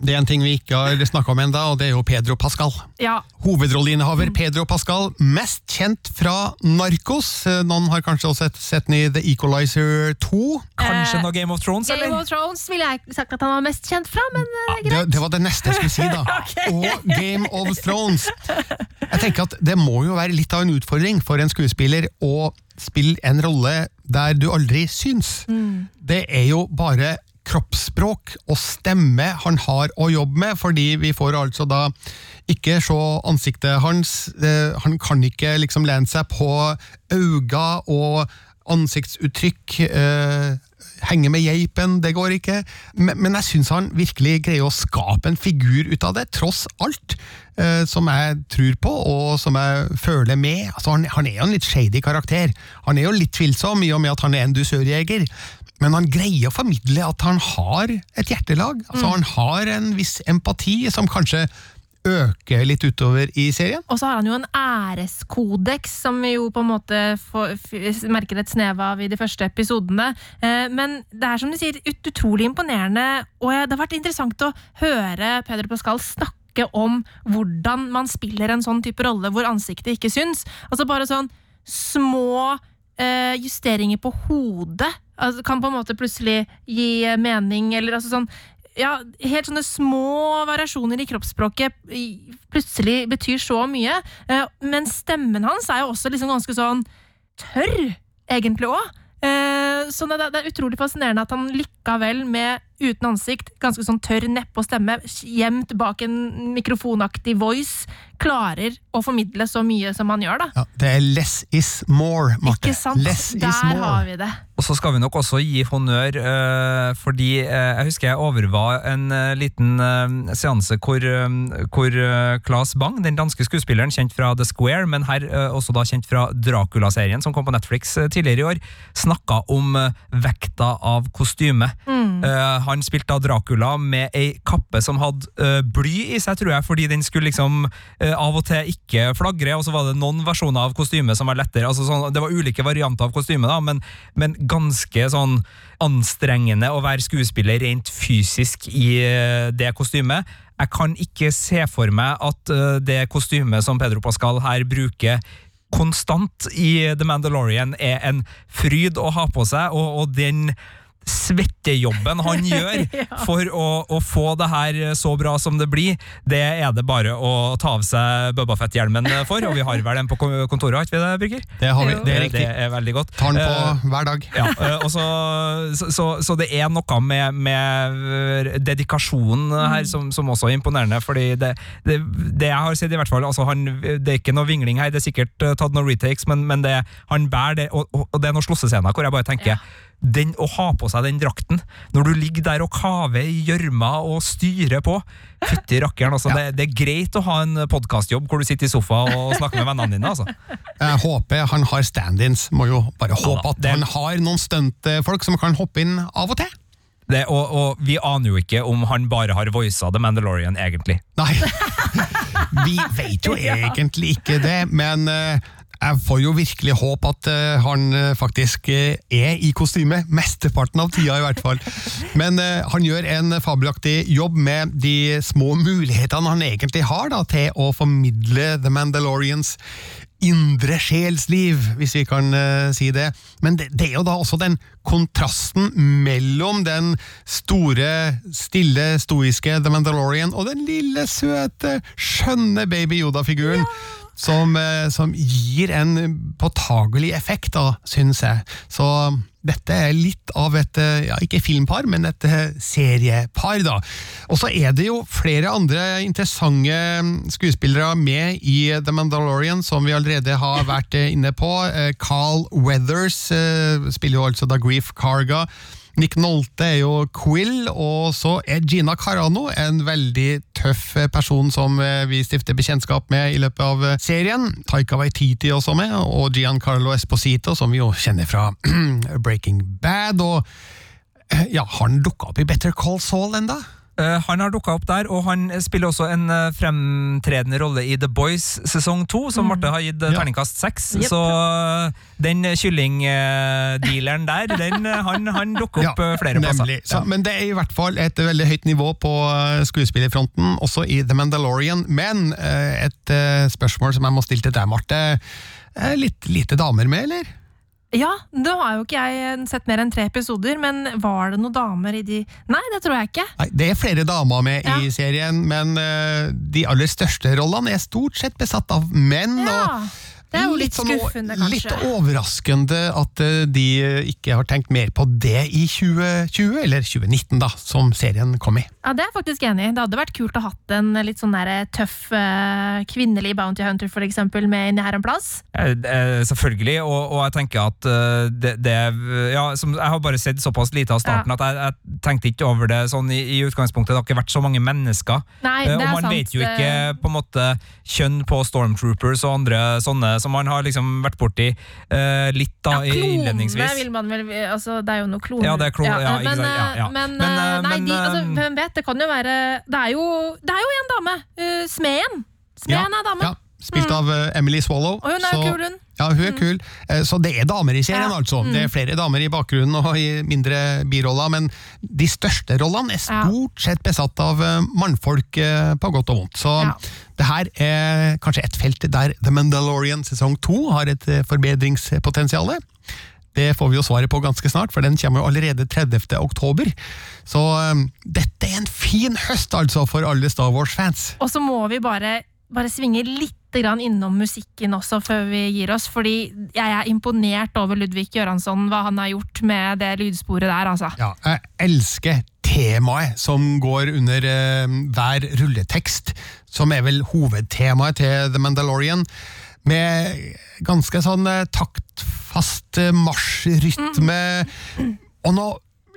Det er en ting vi ikke har snakka om ennå, og det er jo Pedro Pascal. Ja, Hovedrolleinnehaver Pedro Pascal, mest kjent fra Narkos. Eh, Noen har kanskje også sett, den i The Equalizer 2. Kanskje Eh, noe Game of Thrones, Game eller? of Thrones ville jeg sagt at han var mest kjent fra, men uh, Det, det var det neste jeg skulle si, da. Og Game of Thrones. Jeg tenker at Det må jo være litt av en utfordring for en skuespiller å spille en rolle der du aldri syns. Det er jo bare kroppsspråk og stemme han har å jobbe med, fordi vi får altså da ikke se ansiktet hans. Eh, Han kan ikke liksom lene seg på øyne og ansiktsuttrykk. eh, henge med geipen, det går ikke. Men, jeg syns han virkelig greier å skape en figur ut av det, tross alt. eh, som jeg tror på, og som jeg føler med. Altså, han, han er jo en litt shady karakter. Han er jo litt tvilsom, i og med at han er en dusørjeger. Men han greier å formidle at han har et hjertelag. Altså, Han har en viss empati, som kanskje øker litt utover i serien. Og så har han jo en æreskodeks, som vi jo på en måte får, merker et snev av i de første episodene. Eh, men det er som du sier, ut utrolig imponerende, og det har vært interessant å høre Peder Pascal snakke om hvordan man spiller en sånn type rolle hvor ansiktet ikke syns. Altså bare sånn små eh, justeringer på hodet altså, kan på en måte plutselig gi mening, eller altså sånn ja, helt sånne små variasjoner i kroppsspråket plutselig betyr så mye. Eh, men stemmen hans er jo også liksom ganske sånn tørr, egentlig òg. Så det, er utrolig fascinerende at han likevel, med uten ansikt, ganske sånn tørr neppe og stemme, gjemt bak en mikrofonaktig voice, klarer å formidle så mye som han gjør, da. Ja, det er less is more, Marte. Ikke sant? Less Der is more. har vi det. Og så skal vi nok også gi honnør, eh, fordi eh, jeg husker jeg overvar en eh, liten seanse hvor, hvor Claes Bang, den danske skuespilleren kjent fra The Square, men her også da kjent fra Dracula-serien som kom på Netflix tidligere i år, snakka om vekta av kostyme. Eh, han spilte da Dracula med ei kappe som hadde uh, bly i seg, tror jeg, fordi den skulle liksom uh, av og til ikke flagre, og så var det noen versjoner av kostymet som var lettere. Altså, sånn, det var ulike varianter av kostyme, da, men, men ganske sånn anstrengende å være skuespiller rent fysisk i det kostymet. Jeg kan ikke se for meg at det kostymet som Pedro Pascal her bruker konstant i The Mandalorian er en fryd å ha på seg, og, og den svettejobben han gjør for å, å få det her så bra som det blir, det er det bare å ta av seg Bubba-fett-hjelmen for, og vi har vel den på kontoret, har vi det, Birger? Det har vi, det er riktig. Det er veldig godt. Tar den Eh, på hver dag. ja, eh, og så, så, så, så det er noe med, med dedikasjonen her som, som også er imponerende. fordi det, det, det jeg har sett, i hvert fall altså han, Det er ikke noe vingling her, det er sikkert eh, tatt noen retakes, men, men det, han bærer det, og, og det er noen slåssescener hvor jeg bare tenker den, Å ha på seg den drakten når du ligger der og kaver i gjørma og styrer på Fytti rakkeren, altså. Det, det er greit å ha en podkastjobb hvor du sitter i sofa og snakker med vennene dine. altså. Jeg håper han har stand-ins. Må jo bare håpe da, at det- han har noen stuntfolk som kan hoppe inn av og til. Det, og, og vi aner jo ikke om han bare har voisa The Mandalorian, egentlig. Nei, vi vet jo egentlig ikke det, men eh, jeg får jo virkelig håpe at eh, han eh, faktisk eh, er i kostyme, mesteparten av tida i hvert fall. Men han gjør en fabelaktig jobb med de små mulighetene han egentlig har da, til å formidle The Mandalorians indre sjelsliv, hvis vi kan uh, si det. Men det, det er jo da også den kontrasten mellom den store, stille, stoiske The Mandalorian og den lille, søte, skjønne baby Yoda-figuren. Som, eh, som gir en påtagelig effekt, da, syns jeg. Så dette er litt av et, eh, ja, ikke filmpar, men et eh, seriepar, da. Og så er det jo flere andre interessante mm, skuespillere med i The Mandalorian, som vi allerede har vært inne på. Carl Weathers spiller jo altså da Grief Carga. Nick Nolte er jo Quill, og så er Gina Carano en veldig tøff eh, person som eh, vi stifter bekjentskap med i løpet av eh, serien. Taika Waititi også med, og Giancarlo Esposito, som vi jo kjenner fra Breaking Bad. og ja, Har han dukka opp i Better Call Saul enda? Eh, han har dukka opp der, og han spiller også en eh, fremtredende rolle i The Boys sesong to, som Marte har gitt eh, Ja. terningkast seks. Yep. Så den kyllingdealeren der, den, han, han dukker opp ja, flere nemlig. plasser. Så, men det er i hvert fall et veldig høyt nivå på skuespillerfronten, også i The Mandalorian. Men et spørsmål som jeg må stille til deg, Marte. Er litt lite damer med, eller? Ja, nå har jo ikke jeg sett mer enn tre episoder, men var det noen damer i de Nei, det tror jeg ikke. Nei, Det er flere damer med Ja. i serien, men uh, de aller største rollene er stort sett besatt av menn. Ja, og det er jo litt sånn skuffende, kanskje. Litt overraskende at eh, de ikke har tenkt mer på det i 2020, eller 2019, da, som serien kom i. Ja, Det er jeg faktisk enig i. Det hadde vært kult å hatt en litt sånn der tøff eh, kvinnelig bounty hunter for eksempel, med inni her en plass. Eh, eh, Selvfølgelig, og, og jeg tenker at eh, det, det ja, som, Jeg har bare sett såpass lite av starten at jeg, jeg tenkte ikke over det sånn i, i utgangspunktet. Det har ikke vært så mange mennesker. Nei, Eh, det og er man sant. vet jo ikke på en måte kjønn på stormtroopers og andre sånne som man har liksom vært borti uh, litt da ja, klone innledningsvis. vil man vel altså, Det er jo noe kloner. Ja, det er klon- ja, men, ja, ja. eh, men, Men, eh, eh, nei, men, de, altså, eh, hvem vet? Det kan jo være Det er jo, det er jo en dame! Uh, Smeden! Smeden er dame. Spilt av eh, Emily Swallow. Og hun er så- kul, hun. Ja, hun er kul. Eh, Så det er damer i serien, Ja. altså. Mm. Det er flere damer i bakgrunnen og i mindre biroller, men de største rollene er stort sett besatt av eh, mannfolk på godt og vondt. Så Ja. det her er kanskje et felt der The Mandalorian sesong to har et forbedringspotensial. Det får vi jo svaret på ganske snart, for den kommer jo allerede 30. oktober. Så dette er en fin høst, altså, for alle Star Wars-fans. Og så må vi bare, bare svinge litt innom musikken også før vi gir oss, fordi jeg er imponert over Ludvig Göransson, hva han har gjort med det lydsporet der, altså. Ja, jeg elsker temaet som går under eh, hver rulletekst, som er vel hovedtemaet til The Mandalorian, med ganske sånn eh, taktfast eh, marsjrytme, og nå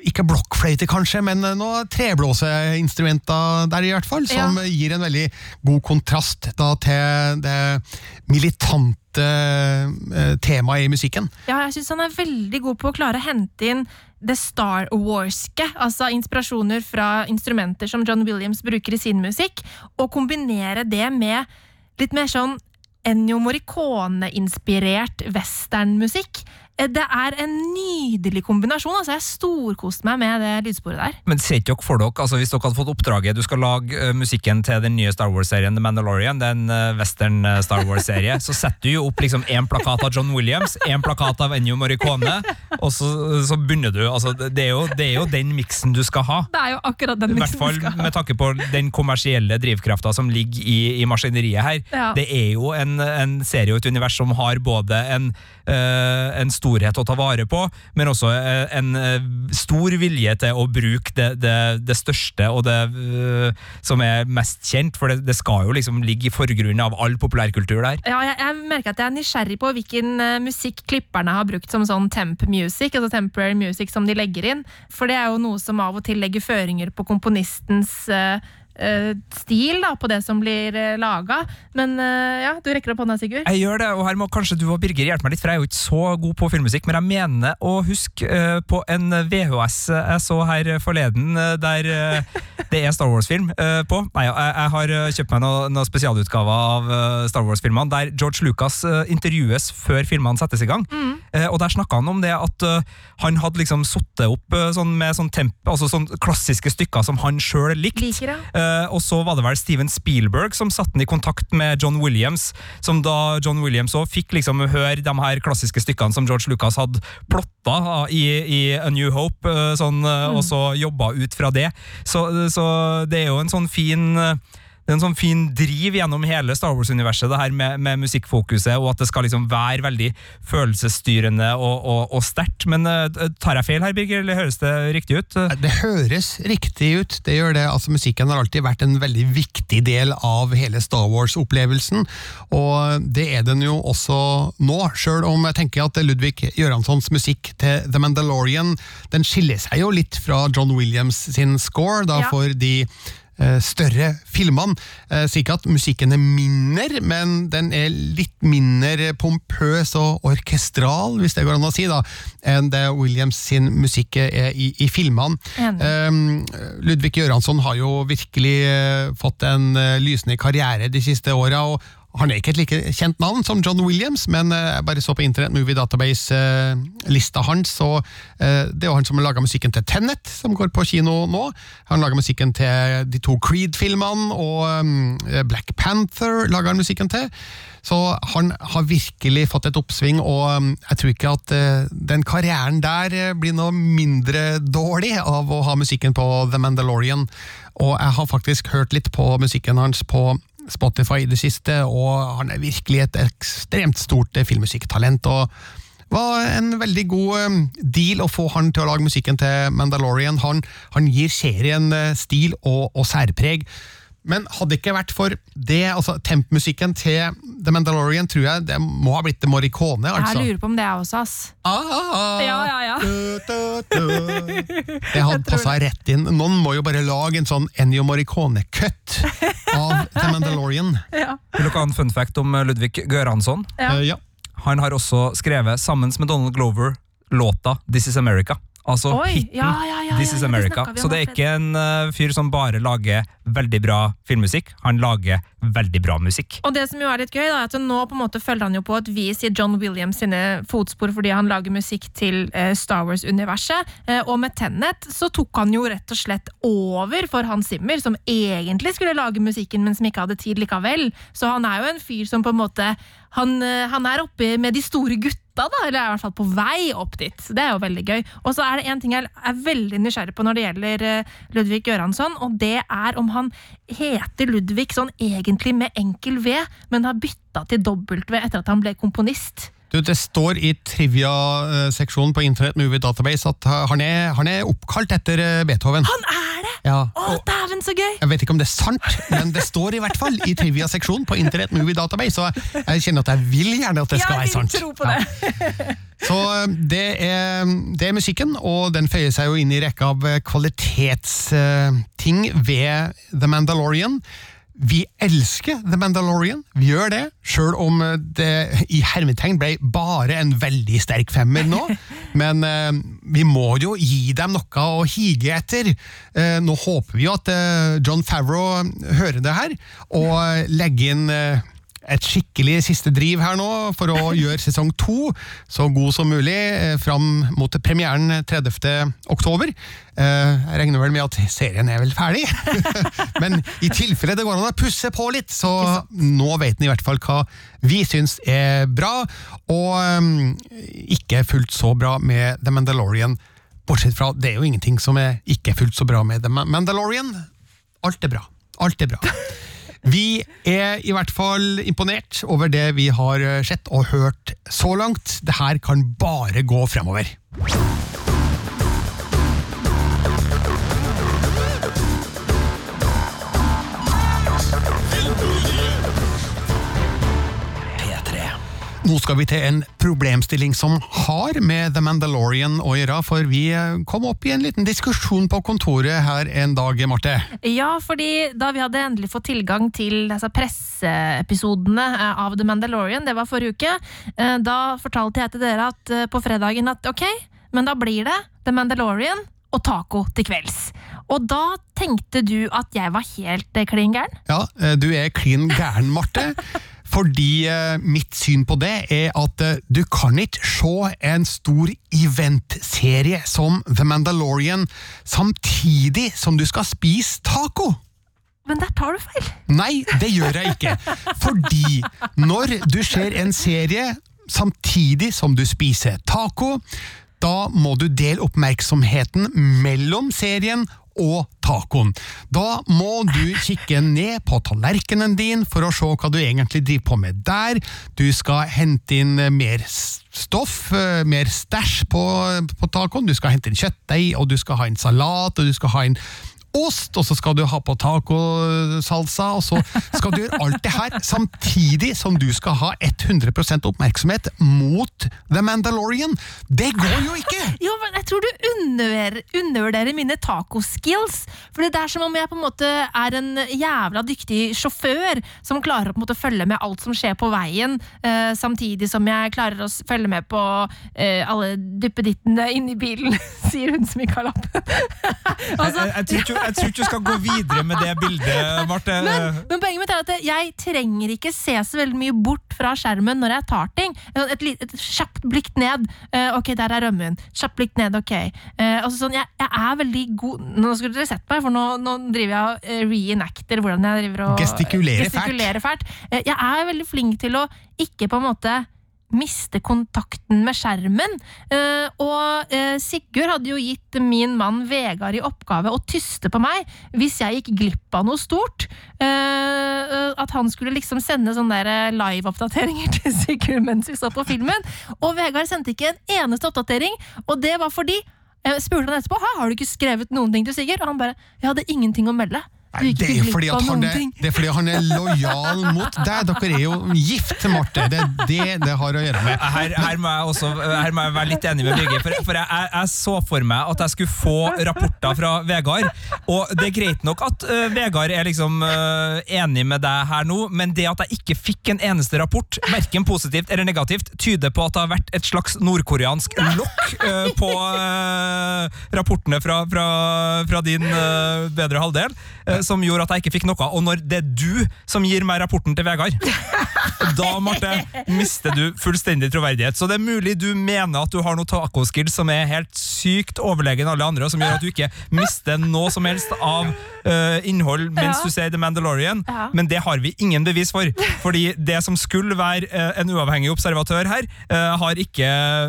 ikke blokkfløyte kanskje, men eh, noe treblåseinstrumenter der i hvert fall, som Ja. gir en veldig god kontrast da til det militante eh, temaet i musikken. Ja, jeg syns han er veldig god på å klare å hente inn det Star Warske, altså inspirasjoner fra instrumenter som John Williams bruker i sin musikk, og kombinere det med litt mer sånn Ennio Morricone-inspirert westernmusikk. Eh, Det er en nydelig kombinasjon. altså Jeg storkoste meg med det lydsporet der. Men ser ikke dere for dere, altså hvis dere hadde fått oppdraget Du skal lage eh, musikken til den nye Star Wars-serien The Mandalorian, det er en eh, western Star Wars-serie, så setter du jo opp liksom én plakat av John Williams, én plakat av Ennio Morricone, og så, så begynner du altså, det, er jo, det er jo den miksen du skal ha. Det er jo akkurat den miksen hvert miksen fall vi skal ha. med tanke på den kommersielle drivkrafta som ligger i, i maskineriet her. Ja. Det er jo en, en serie og et univers som har både en, eh, en storhet å ta vare på, men også eh, en eh, stor vilje til å bruke det, det, det største og det eh, som er mest kjent, for det, det skal jo liksom ligge i forgrunnen av all populærkultur der. Ja, jeg, jeg merker at jeg er nysgjerrig på hvilken musikk klipperne har brukt som sånn temp music, altså temporary music som de legger inn. For det er jo noe som av og til legger føringer på komponistens eh, stil da, på det som blir uh, laga. Men eh, ja, du rekker opp hånda, Sigurd. Jeg gjør det, og her må kanskje du og Birger hjelpe meg litt, for jeg er jo ikke så god på filmmusikk, men jeg mener å huske eh, på en VHS jeg så her forleden, eh, der eh, det er Star Wars-film eh, på. Nei, jeg, har eh, kjøpt meg noen noe spesialutgaver av eh, Star Wars-filmene, der George Lucas eh, intervjues før filmene settes i gang. Eh, og der snakka han om det at eh, han hadde liksom sittet opp eh, sånn med sånn temp, altså sånn klassiske stykker som han sjøl likte. Liker det. Eh, og så var det vel Steven Spielberg som satte den i kontakt med John Williams, som da John Williams også fikk liksom høre de her klassiske stykkene som George Lucas hadde plotta i, i A New Hope, eh, sånn, mm. og så jobba ut fra det. Så, så det er jo en sånn fin eh, det er en sånn fin driv gjennom hele Star Wars-universet, det her med, med musikkfokuset, og at det skal liksom være veldig følelsesstyrende og, og, og sterkt. Men uh, tar jeg feil her, Birger, eller høres det riktig ut? Det høres riktig ut, det gjør det. Altså, musikken har alltid vært en veldig viktig del av hele Star Wars-opplevelsen, og det er den jo også nå, sjøl om jeg tenker at Ludvig Göranssons musikk til The Mandalorian den skiller seg jo litt fra John Williams sin score da, Ja. for de større filmene. Så ikke at musikken er mindre, men den er litt mindre pompøs og orkestral, hvis det går an å si, da, enn det Williams sin musikk er i, i filmene. Eh, Ludvig Göransson har jo virkelig eh, fått en eh, lysende karriere de siste åra. Han er ikke et like kjent navn som John Williams, men eh, jeg bare så på Internet Movie Database-lista hans, og eh, det er jo han som har laga musikken til Tenet, som går på kino nå. Han laga musikken til de to Creed-filmene, og eh, Black Panther laga han musikken til. Så han har virkelig fått et oppsving, og jeg tror ikke at eh, den karrieren der eh, blir noe mindre dårlig av å ha musikken på The Mandalorian. Og jeg har faktisk hørt litt på musikken hans på Spotify i det siste, og han er virkelig et ekstremt stort eh, filmmusikktalent. og var en veldig god eh, deal å få han til å lage musikken til Mandalorian. Han, han gir serien eh, stil og, og særpreg. Men hadde det ikke vært for det, altså tempmusikken til The Mandalorian, tror jeg det må ha blitt det Morricone, Jeg altså. lurer på om det er også, ass. Ah, ah, ah. Ja, ja, ja. Du, du, du. Det hadde passa rett inn. Noen må jo bare lage en sånn Ennio Morricone-cut av The Mandalorian. Ja. Vil dere ha en fun fact om eh, Ludvig Göransson? Ja. Uh, ja. Han har også skrevet, sammen med Donald Glover, låta This Is America. Altså Oi, hiten ja, ja, ja, This Is det America. om Så det er ikke en uh, fyr som bare lager veldig bra filmmusikk, han lager veldig bra musikk. Og det som jo er litt gøy, da, er at nå på en måte følger han jo på et vis i John Williams sine fotspor fordi han lager musikk til uh, Star Wars-universet. uh, og med Tenet så tok han jo rett og slett over for Hans Zimmer, som egentlig skulle lage musikken, men som ikke hadde tid likevel. Så han er jo en fyr som på en måte Han, han er oppe med de store gutta, da, eller er i hvert fall på vei opp dit. Så det er jo veldig gøy. Og så er det en ting jeg er veldig nysgjerrig på når det gjelder eh, Ludvig Göransson, og det er om han heter Ludvig sånn egentlig med enkel V, men har bytta til W etter at han ble komponist. Du, det står i trivia-seksjonen på Internet Movie Database at han er, han er oppkalt etter uh, Beethoven. Han er det! Ja. Å, dæven, så gøy! Jeg vet ikke om det er sant, men det står i hvert fall i trivia-seksjonen på Internet Movie Database, så jeg kjenner at jeg vil gjerne at det skal Jeg være vil sant. tro på det. Så uh, det er, det er musikken, og den føyer seg jo inn i rekka av kvalitetsting ved The Mandalorian. Vi elsker The Mandalorian, vi gjør det, sjøl om uh, det i hermetegn ble bare en veldig sterk femmer nå. Men eh, vi må jo gi dem noe å hige etter. Eh, nå håper vi jo at eh, John Favreau hører det her, og uh, legger inn et skikkelig siste driv her nå for å gjøre sesong to så god som mulig eh, fram mot premieren 30. oktober. Eh, Jeg regner vel med at serien er vel ferdig, men i tilfelle det går an å pusse på litt, så nå vet den i hvert fall hva vi syns er bra, og eh, ikke fullt så bra med The Mandalorian. Bortsett fra, det er jo ingenting som er ikke fullt så bra med The Mandalorian. Alt er bra. Alt er bra. Vi er i hvert fall imponert over det vi har eh, sett og hørt så langt. Det her kan bare gå fremover. Nå skal vi til en problemstilling som har med The Mandalorian å gjøre, for vi eh, kom opp i en liten diskusjon på kontoret her en dag, Marte. Ja, fordi da vi hadde endelig fått tilgang til altså, presseepisodene eh, av The Mandalorian, det var forrige uke, eh, da fortalte jeg til dere at på fredagen at ok, men da blir det The Mandalorian og taco til kvelds. Og da tenkte du at jeg var helt klin gæren? Ja, du er klin gæren, Marte. Fordi eh, mitt syn på det er at eh, du kan ikke se en stor eventserie som The Mandalorian samtidig som du skal spise taco. Men der tar du feil. Nei, det gjør jeg ikke. Fordi når du ser en serie samtidig som du spiser taco, da må du dele oppmerksomheten mellom serien og tacoen. Da må du kikke ned på tallerkenen din for å se hva du egentlig driver på med der. Du skal hente inn mer stoff, eh, mer stæsj på, på tacoen. Du skal hente inn kjøttdeig, og du skal ha inn salat, og du skal ha inn ost, og så skal du ha på tacosalsa, og så skal du gjøre alt det her samtidig som du skal ha 100% oppmerksomhet mot The Mandalorian. Det går jo ikke! Jo, men jeg tror du undervurderer, mine tacoskills. For det er som om jeg på en måte er en jævla dyktig sjåfør som klarer å på en måte følge med alt som skjer på veien, eh, samtidig som jeg klarer å følge med på eh, alle duppedittene inni bilen, sier hun som ikke har lappen. altså, jeg, jeg, tror ikke, jeg tror ikke du skal gå videre med det bildet, Marte. men, men poenget mitt er at jeg trenger ikke se så veldig mye bort fra skjermen når jeg tar ting. Et, et, et kjapt blikk ned. Uh, ok, der er rømmen. Kjapt blikk ned, ok. Uh, sånn, jeg, jeg er veldig god Nå skulle dere sett meg, for nå, nå driver jeg og eh, reenacter hvordan jeg driver og Gestikulerer fælt. jeg er veldig flink til å ikke på en måte miste kontakten med skjermen. Eh, og eh, Sigurd hadde jo gitt min mann Vegard i oppgave å tyste på meg hvis jeg gikk glipp av noe stort. Eh, at han skulle liksom sende sånne live-oppdateringer til Sigurd mens vi så på filmen. Og Vegard sendte ikke en eneste oppdatering, og det var fordi jeg spurte han etterpå har du ikke skrevet noen ting til Sigurd, og han bare jeg hadde ingenting å melde. Nei, det, er fordi at han er, det er fordi han er lojal mot deg. Dere er jo gift, Marte. Det er det det har å gjøre med. Her, her, må jeg også, her må jeg være litt enig med Birgit. for, for jeg, jeg, jeg så for meg at jeg skulle få rapporter fra Vegard. Og det er greit nok at uh, Vegard er liksom uh, enig med deg her nå, men det at jeg ikke fikk en eneste rapport, verken positivt eller negativt, tyder på at det har vært et slags nordkoreansk lokk uh, på rapportene fra, fra, fra din bedre halvdel, som gjorde at jeg ikke fikk noe. Og når det er du som gir meg rapporten til Vegard, da, Marte, mister du fullstendig troverdighet. Så det er mulig du mener at du har noe tacoskills som er helt sykt overlegen alle andre, og som gjør at du ikke mister noe som helst av uh, innhold mens Ja. du ser The Mandalorian, Ja. men det har vi ingen bevis for. Fordi det som skulle være uh, en uavhengig observatør her, uh, har ikke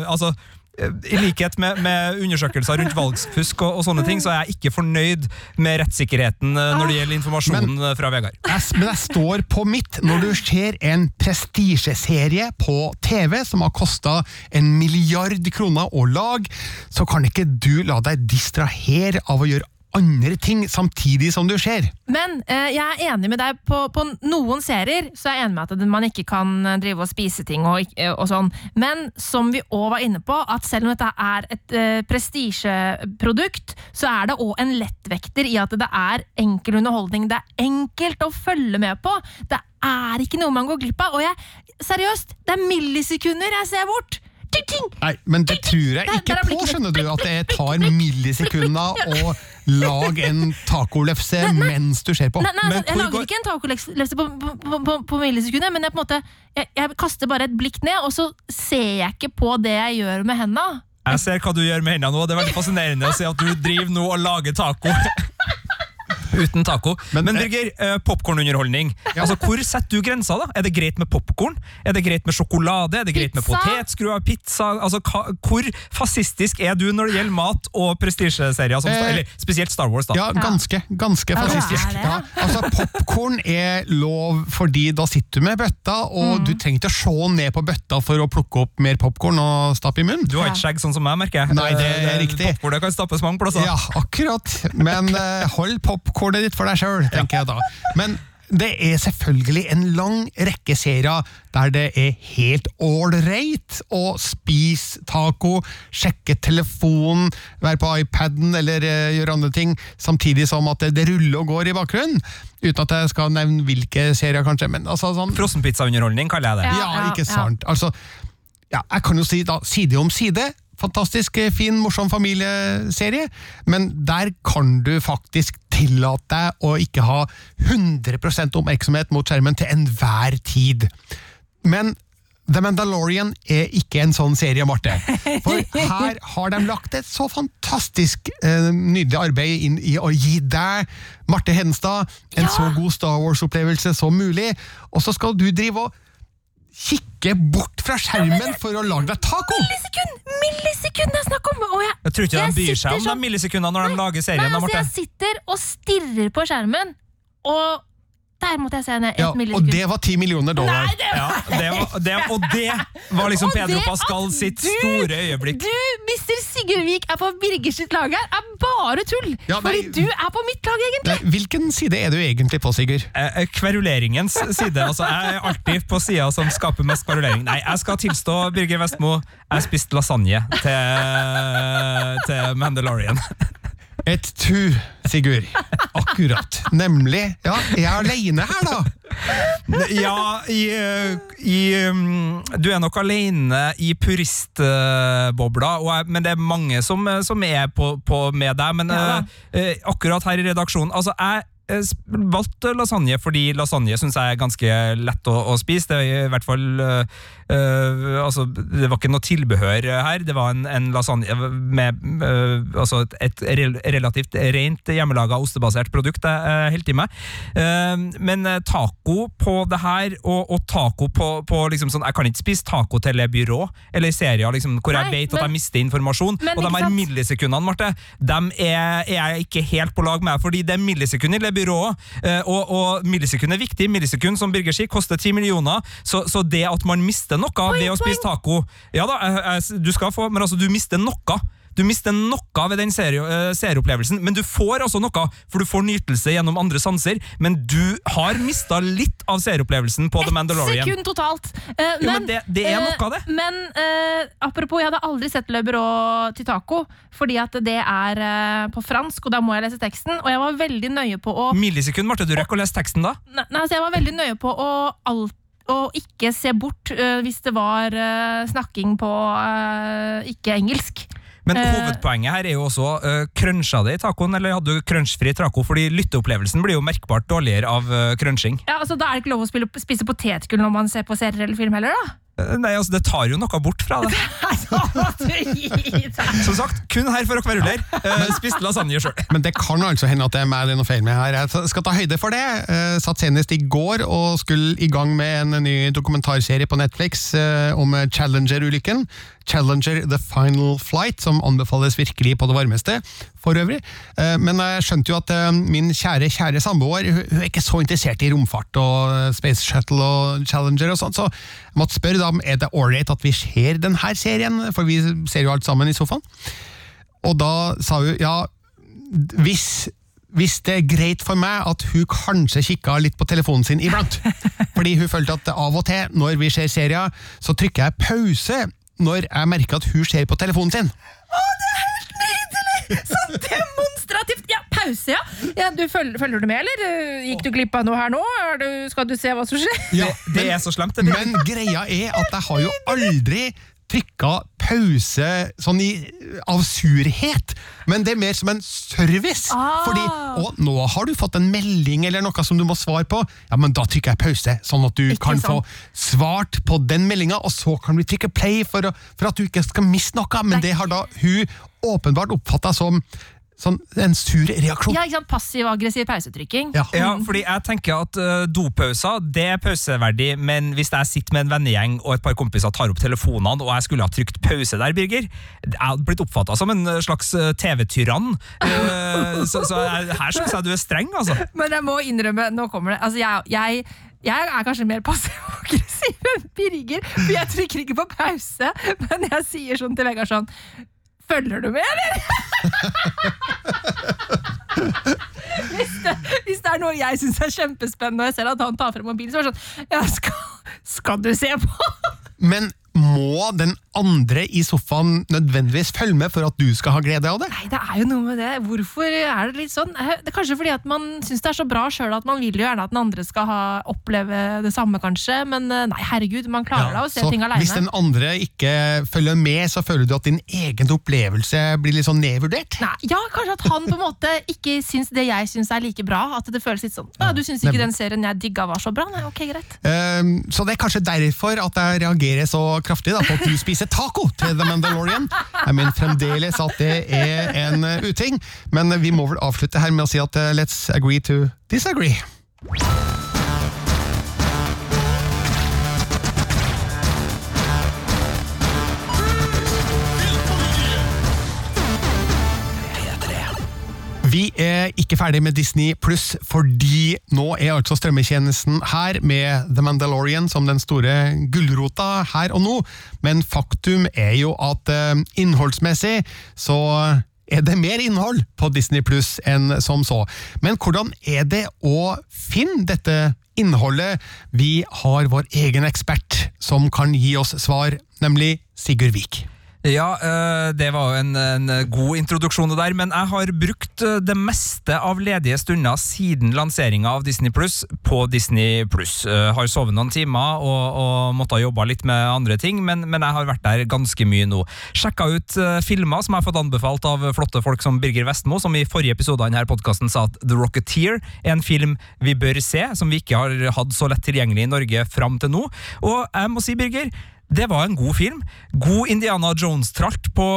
Altså i likhet med, med undersøkelser rundt valgsfusk og, og sånne ting, så er jeg ikke fornøyd med rettssikkerheten øh, når det gjelder informasjonen men, fra Vegard. Jeg, men jeg står på mitt når du ser en prestisjeserie på TV som har kosta en milliard kroner å lage, så kan ikke du la deg distrahere av å gjøre andre ting samtidig som du ser. Men eh, jeg er enig med deg på, på noen serier, så er jeg enig med at man ikke kan eh, drive og spise ting og, eh, og sånn. Men som vi òg var inne på, at selv om dette er et eh, prestisjeprodukt, så er det òg en lettvekter i at det er enkel underholdning. Det er enkelt å følge med på. Det er ikke noe man går glipp av. Og jeg, seriøst, det er millisekunder jeg ser bort! Nei, men det tror jeg ikke på, skjønner du. At det tar millisekunder å lage en tacolefse mens du ser på. Nei, nei, Men altså, jeg lager går- ikke en tacolefse på, på, på, på, millisekundet, millisekunder, men jeg, på en måte, jeg, jeg kaster bare et blikk ned, og så ser jeg ikke på det jeg gjør med henda. Jeg ser hva du gjør med hendene nå, og det er veldig fascinerende å se at du driver nå og lager taco. Uten taco. Men, Men- Birger, eh, popkornunderholdning. Altså, hvor setter du grensa? da? Er det greit med popkorn? Er det greit med sjokolade? Er det greit med Pizza? potetskruer? Pizza? Altså, hva, hvor fascistisk er du når det gjelder mat og prestisjeserier? som- Eh, Eller spesielt Star Wars, da. Ja, ganske. Ganske Ja, fascistisk. Ja, altså, Popkorn er lov fordi da sitter du med bøtta, og du trenger ikke å se ned på bøtta for å plukke opp mer popkorn og stappe i munnen. Du har ikke skjegg sånn som meg, merker jeg. Nei, det er Eh, riktig. Popcornet kan stappes mange plasser. Ja, akkurat. Men eh, hold popkornet ditt for deg sjøl, tenker jeg da. Men det er selvfølgelig en lang rekke serier der det er helt ålreit å spise taco, sjekke telefonen, være på iPaden eller eh, gjøre andre ting, samtidig som at det, det ruller og går i bakgrunnen. Uten at jeg skal nevne hvilke serier, kanskje. Men altså sånn Frossenpizzaunderholdning kaller jeg det. Ja, ja, ja, ikke ja. sant. Altså, ja, jeg kan jo si da, side om side. Fantastisk eh, fin, morsom familieserie, men der kan du faktisk tillate deg å ikke ha 100% oppmerksomhet mot skjermen til enhver tid. Men The Mandalorian er ikke en sånn serie, Marte. For her har de lagt et så fantastisk eh, nydelig arbeid inn i å gi deg, Marte Hedenstad, en Ja! så god Star Wars-opplevelse som mulig, og så skal du drive og kikke bort fra skjermen for å lage deg taco! Millisekund! Millisekund det er snakk om! Og jeg, Jeg tror ikke jeg de bryr seg om de sånn- millisekundene når de lager serien. Nei, altså, jeg sitter og stirrer på skjermen, og der måtte jeg se ned Ja, og det var ti millioner dollar. Nei, det Ja, det var, det, og det var liksom Pedro Pascal sitt du- store øyeblikk. Du, Mr. Sigurdvik, er på Birger sitt lag her, er bare tull! Ja, nei. Fordi du er på mitt lag, egentlig! Nei, Hvilken side er du egentlig på, Sigurd? Eh, eh, Kveruleringens side. Altså, jeg er alltid på sida som skaper mest kverulering. Nei, jeg skal tilstå, Birger Vestmo, jeg spiste lasagne til, til Mandalorian. Et tu, Sigurd. Akkurat. Nemlig Ja, jeg er aleine her, da! Ja, i, eh, i um, Du er nok alene i puristbobla, men det er mange som, eh, som er på, på med deg. Men Ja eh, eh, akkurat her i redaksjonen Altså, jeg valgte lasagne fordi lasagne syns jeg er ganske lett å, å spise. Det er i hvert fall eh, altså, Det var ikke noe tilbehør her. Det var en, en lasagne med uh, altså et, et relativt rent hjemmelaga ostebasert produkt jeg holdt i meg. Eh, men eh, taco på det her, og, og taco på, på liksom sånn Jeg kan ikke spise taco til et byrå eller serier liksom, hvor jeg vet vet at jeg mister informasjon. Men og de her millisekundene, Marte, dem er, er jeg ikke helt på lag med, fordi det er millisekunder i byrået, eh, og, og millisekund er viktig. Millisekund, som Birger sier, koster ti millioner, så, så det at man mister noe ved å spise taco Ja da, du skal få, men altså, du mister noe. Du mister noe ved den eh, serieopplevelsen, men du får altså noe, for du får nytelse gjennom andre sanser, men du har mista litt av serieopplevelsen på The Mandalorian. sekund totalt. Eh, Jo, men det- det er eh, noe av det. Men uh, apropos, jeg hadde aldri sett Le Bureau til taco, fordi at det er på fransk, og da må jeg lese teksten. Og jeg var veldig nøye på å Millisekund, Marte, du rekker å lese teksten da? Nei, altså jeg var veldig nøye på å, alt, å ikke se bort uh, hvis det var uh, snakking på uh, ikke engelsk. Men Eh. hovedpoenget her er jo også uh, cruncha det i tacoen, eller hadde du crunchfri taco? Fordi lytteopplevelsen blir jo merkbart dårligere av crunching. Ja, altså Da er det ikke lov å spise potetgull når man ser på serier eller film heller, da? Eh, nei, altså, det tar jo noe bort fra det. Som sagt, kun her for å kverulere. Uh, spiste lasagne sjøl. Men det kan altså hende at det er meg det er noe feil med her. Jeg skal ta høyde for det. Eh, satt senest i går og skulle i gang med en ny dokumentarserie på Netflix eh, om Challenger-ulykken. Challenger The Final Flight, som anbefales virkelig på det varmeste for øvrig. Eh, Men jeg skjønte jo at eh, min kjære, kjære samboer hun er ikke så interessert i romfart og eh, Space Shuttle og Challenger og sånt, så jeg måtte spørre da om er det ålreit at vi ser denne serien, for vi ser jo alt sammen i sofaen. Og da sa hun ja, hvis, hvis det er greit for meg at hun kanskje kikka litt på telefonen sin iblant. Fordi hun følte at av og til når vi ser serier, så trykker jeg pause når jeg merker at hun ser på telefonen sin. Å, det er helt nydelig! Så demonstrativt! Ja, pause, ja. ja du følger, følger du med, eller? Eh, Gikk du glipp av noe her nå? Du, skal du se hva som skjer? Ja, Det er så slemt. Men greia er at jeg har jo aldri trykka pause sånn i, av surhet, men det er mer som en service. Ah. Fordi, og nå har du fått en melding eller noe som du må svare på, ja, men da trykker jeg pause, sånn at du Ikke kan sånn. få svart på den meldinga, og så kan vi trykke play for, å, for at du ikke skal miste noe, men det har da hun åpenbart oppfatta som sånn, en sur reaksjon. Ja, ikke sant? Passiv-aggressiv pausetrykking. Ja. Ja, fordi jeg tenker at uh, dopauser det er pauseverdig, men hvis jeg sitter med en vennegjeng og et par kompiser tar opp telefonene, og jeg skulle ha trykt pause der, Birger, jeg hadde blitt oppfatta som en uh, slags uh, TV-tyrann. Uh, så så jeg, her syns jeg du er streng, altså. Men jeg må innrømme, nå kommer det Altså, jeg, jeg, jeg er kanskje mer passiv-aggressiv enn Birger, for jeg trykker ikke på pause, men jeg sier sånn til Vegard sånn Følger du med, eller? hvis, det, hvis det er noe jeg syns er kjempespennende, og jeg ser at han tar frem mobilen, så er det sånn Ja, skal, skal du se på? Men må den andre i sofaen nødvendigvis følge med for at du skal ha glede av det? Nei, det er jo noe med det. Hvorfor er det litt sånn? Eh, Det er kanskje fordi at man syns det er så bra sjøl at man vil jo gjerne at den andre skal ha, oppleve det samme, kanskje. Men eh, nei, herregud, man klarer da å se så ting hvis den andre ikke følger med, så føler du at din egen opplevelse blir litt sånn nedvurdert? Nei, ja, kanskje at han på en måte ikke syns det jeg syns er like bra. At det føles litt sånn ja, Du syns ikke den serien jeg digga var så bra? Nei, ok, greit. Um, så det er kanskje derfor at jeg reagerer så kraftig da, på at du spiser taco til The Mandalorian. Jeg mener fremdeles at det er en eh, uting, men vi må vel avslutte her med å si at eh, let's agree to disagree. Ikke ferdig med Disney pluss, fordi nå er altså strømmetjenesten her med The Mandalorian som den store gulrota her og nå, men faktum er jo at eh, innholdsmessig så er det mer innhold på Disney pluss enn som så. Men hvordan er det å finne dette innholdet? Vi har vår egen ekspert som kan gi oss svar, nemlig Sigurd Vik. Ja, eh, det var jo en, en god introduksjon det der, men jeg har brukt eh, det meste av ledige stunder siden lanseringa av Disney Pluss på Disney Pluss. Har sovet noen timer og, og måttet jobbe litt med andre ting, men, men, jeg har vært der ganske mye nå. Sjekka ut filmer som jeg har fått anbefalt av flotte folk som Birger Vestmo, som i forrige episode av denne podkasten sa at The Rocketeer er en film vi bør se, som vi ikke har hatt så lett tilgjengelig i Norge fram til nå. Og jeg må si, Birger, det var en god film. God Indiana Jones-tralt på,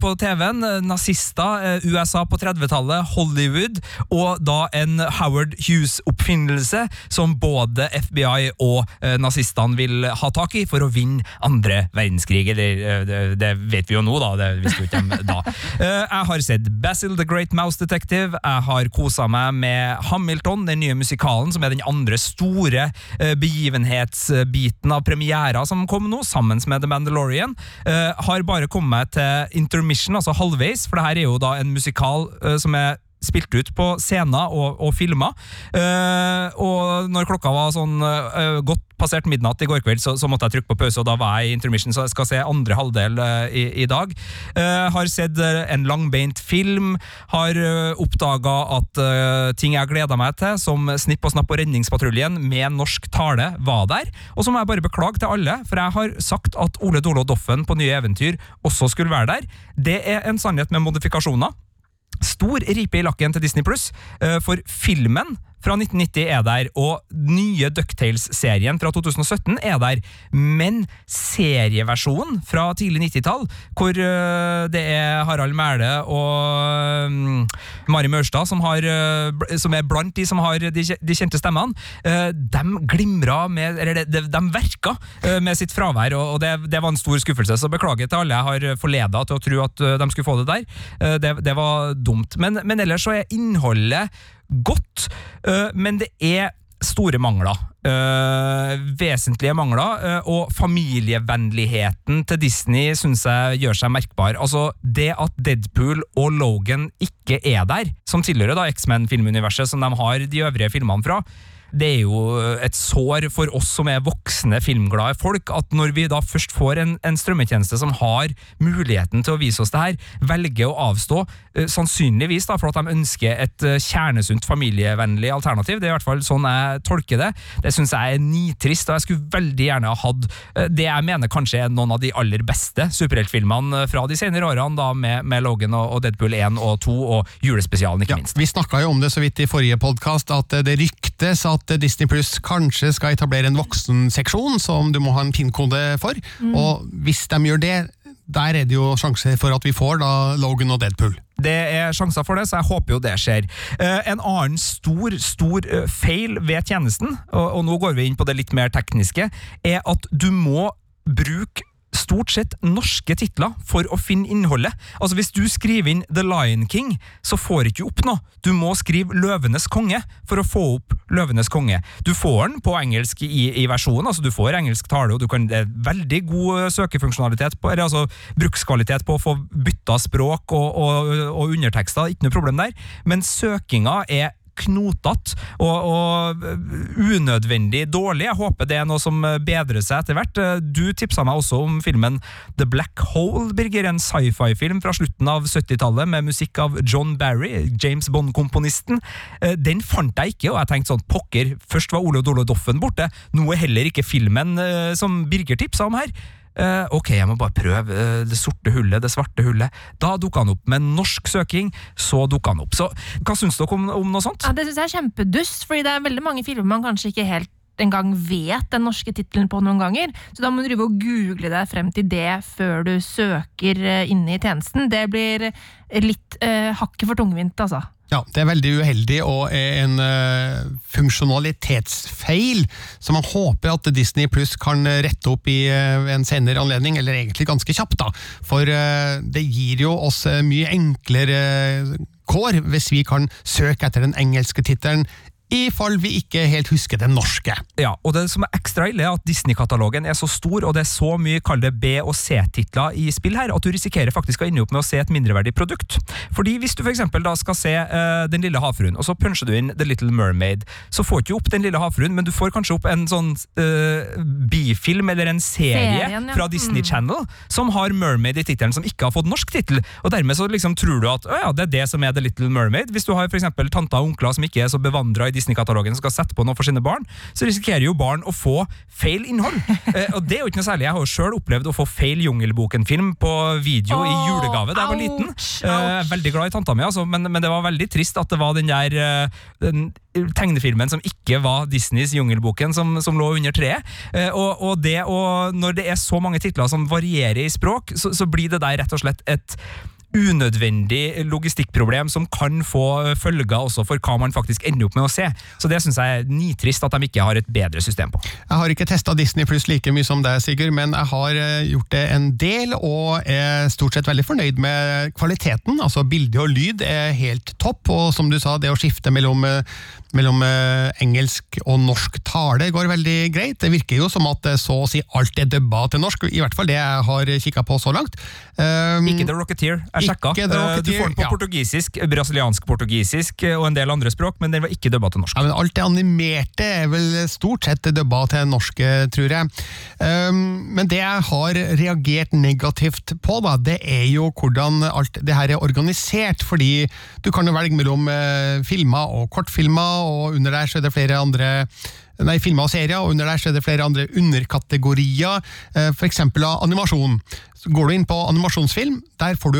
på TV-en. Nazister, eh, USA på 30-tallet, Hollywood, og da en Howard Hughes-oppfinnelse som både FBI og eh, nazistene vil ha tak i for å vinne andre verdenskrig. Eller eh, det, det vet vi jo nå, da. Det visste jo ikke de da. Jeg har sett Basil the Great Mouse Detective. Jeg har kosa meg med Hamilton, den nye musikalen, som er den andre store begivenhetsbiten av premiera som kom nå, sammen med The Mandalorian. Uh, har bare kommet til intermission, altså halvveis, for det her er jo da en musikal uh, som er spilt ut på scener og, og filmer. Uh, og når klokka var sånn uh, godt passert midnatt i går kveld, så, så, måtte jeg trykke på pause, og da var jeg i intermission, så jeg skal se andre halvdel uh, i, i, dag. har sett en langbeint film. Har uh, oppdaga at ting jeg gleda meg til, som Snipp og Snapp og Redningspatruljen med norsk tale, var der. Og så må jeg bare beklage til alle, for jeg har sagt at Ole Dolo Doffen på Nye Eventyr også skulle være der. Det er en sannhet med modifikasjoner. Stor ripe i lakken til Disney Pluss, for filmen fra 1990 er der, og nye Ducktales-serien fra 2017 er der. Men serieversjonen fra tidlig 90-tall, hvor uh, det er Harald Mæle og um, Mari Maurstad som, har, uh, som, er blant de som har de, kjente stemmene, de glimra med Eller de, de verka med sitt fravær, og det, det, var en stor skuffelse. Så beklager til alle jeg har forleda til å tro at de skulle få det der. Det, det var dumt. Men, men ellers så er innholdet godt, øh, men det er store mangler. Øh, vesentlige mangler. Øh, og familievennligheten til Disney syns jeg gjør seg merkbar. Altså, Det at Deadpool og Logan ikke er der, som tilhører da X-Men-filmuniverset, som de har de øvrige filmene fra, det er jo et sår for oss som er voksne, filmglade folk, at når vi da først får en, en strømmetjeneste som har muligheten til å vise oss det her, velger å avstå, uh, sannsynligvis da for at de ønsker et uh, kjernesunt, familievennlig alternativ. Det er i hvert fall sånn jeg tolker det. Det syns jeg er nitrist, og jeg skulle veldig gjerne ha hatt uh, det jeg mener kanskje er noen av de aller beste superheltfilmene fra de senere årene, da med, med Logan og, Deadpool 1 og 2, og julespesialen, ikke ja, minst. Vi snakka jo om det så vidt i forrige podkast, at det ryktes at at Disney Pluss kanskje skal etablere en voksenseksjon som du må ha en PIN-kode for. Mm. Og hvis de gjør det, der er det jo sjanser for at vi får da Logan og Deadpool. Det er sjanser for det, så jeg håper jo det skjer. Uh, en annen stor stor uh, feil ved tjenesten, og, og nå går vi inn på det litt mer tekniske, er at du må bruke stort sett norske titler for å finne innholdet. Altså Hvis du skriver inn The Lion King, så får ikke opp noe. Du må skrive Løvenes konge for å få opp Løvenes konge. Du får den på engelsk i, i versjonen, altså du får engelsk tale, og du kan, det er veldig god søkefunksjonalitet på, eller altså brukskvalitet på å få bytta språk og, og, og undertekster, ikke noe problem der, men søkinga er knotete og, og, unødvendig dårlig. Jeg håper det er noe som bedrer seg etter hvert. Du tipsa meg også om filmen The Black Hole, Birger. En sci-fi-film fra slutten av 70-tallet med musikk av John Barry, James Bond-komponisten. Den fant jeg ikke, og jeg tenkte sånn pokker, først var Ole Dole Doffen borte, nå er heller ikke filmen eh, som Birger tipsa om her. Uh, ok, jeg må bare prøve uh, det sorte hullet, det svarte hullet. Da dukka han opp. Med norsk søking, så dukka han opp. Så hva syns dere om, om, noe sånt? Ja, Det syns jeg er kjempedust, fordi det er veldig mange filmer man kanskje ikke helt engang vet den norske tittelen på noen ganger. Så da må du drive og google deg frem til det før du søker uh, inne i tjenesten. Det blir litt eh, hakket for tungvint, altså. Ja, det er veldig uheldig og en uh, funksjonalitetsfeil som man håper at Disney Pluss kan rette opp i uh, en senere anledning, eller egentlig ganske kjapt, da. For uh, det gir jo oss mye enklere kår hvis vi kan søke etter den engelske tittelen, i fall vi ikke helt husker den norske. Ja, og det som er ekstra ille er at Disney-katalogen er så stor, og det er så mye kall det B- og C-titler i spill her, at du risikerer faktisk å ende opp med å se et mindreverdig produkt. Fordi hvis du for eksempel da skal se uh, Den lille havfruen, og så puncher du inn The Little Mermaid, så får du ikke opp Den lille havfruen, men du får kanskje opp en sånn uh, bifilm eller en serie Serien, ja. fra Disney Mm. Channel som har Mermaid i tittelen, som ikke har fått norsk tittel. Og dermed så liksom tror du at å ja, det er det som er The Little Mermaid. Hvis du har for eksempel tanter og onkler som ikke er så bevandra i Disney-katalogen skal sette på noe for sine barn, så risikerer jo barn å få feil innhold. eh, og det er jo ikke noe særlig. Jeg har jo sjøl opplevd å få feil Jungelboken-film på video i julegave da jeg var liten. ouch, Eh, ouch. veldig glad i tanta mi, altså, men, men det var veldig trist at det var den der eh, den tegnefilmen som ikke var Disneys Jungelboken, som, som lå under treet. Eh, og, og det og når det er så mange titler som varierer i språk, så, så blir det der rett og slett et unødvendig logistikkproblem som kan få følger også for hva man faktisk ender opp med å se. Så det syns jeg er nitrist at de ikke har et bedre system på. Jeg har ikke testa Disney Pluss like mye som deg, Sigurd, men jeg har eh, gjort det en del, og er stort sett veldig fornøyd med kvaliteten. Altså Bilde og lyd er helt topp, og som du sa, det å skifte mellom, eh, mellom eh, engelsk og norsk tale går veldig greit. Det virker jo som at så å si alt er dubba til norsk, i hvert fall det jeg har kikka på så langt. Um, Ikke The Rocketeer. Jeg sjekka. Eh, Du får den på ja. portugisisk, brasiliansk-portugisisk eh, og en del andre språk, men den var ikke dubba til norsk. Ja, men Alt det animerte er vel stort sett dubba til norsk, tror jeg. Um, men det jeg har reagert negativt på, da, det er jo hvordan alt det her er organisert. Fordi du kan jo velge mellom filmer og kortfilmer, og under der så er det flere andre Nei, filmer og serier, og under der så er det flere andre underkategorier, f.eks. for eksempel av animasjon. Så går du inn på animasjonsfilm, der får du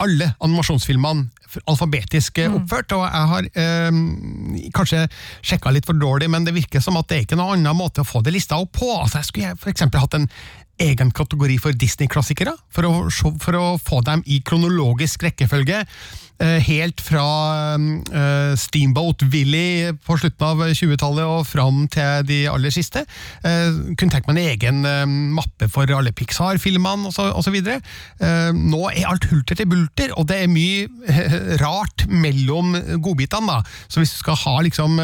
alle animasjonsfilmene alfabetisk eh, oppført, og jeg har eh, kanskje sjekka litt for dårlig, men det virker som at det er ikke noen annen måte å få det lista opp på. Altså, jeg skulle eksempel hatt en egen kategori for Disney-klassikere, for, for å få dem i kronologisk rekkefølge. Eh, Helt fra eh, Steamboat Willie på slutten av 20-tallet og fram til de aller siste. Eh, kunne tenkt meg en egen mappe for alle Pixar-filmene osv. nå er alt hulter til bulter, og det er mye rart mellom godbitene. da. Så hvis du skal ha liksom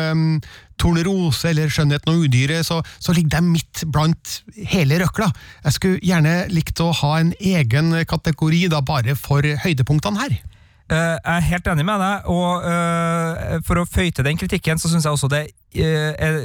Tornerose eller Skjønnheten og udyret, så, så ligger de midt blant hele røkla. Jeg skulle gjerne likt å ha en egen kategori da bare for høydepunktene her. Eh, jeg er helt enig med deg, og eh, for å føye til den kritikken, så syns jeg også det eh, er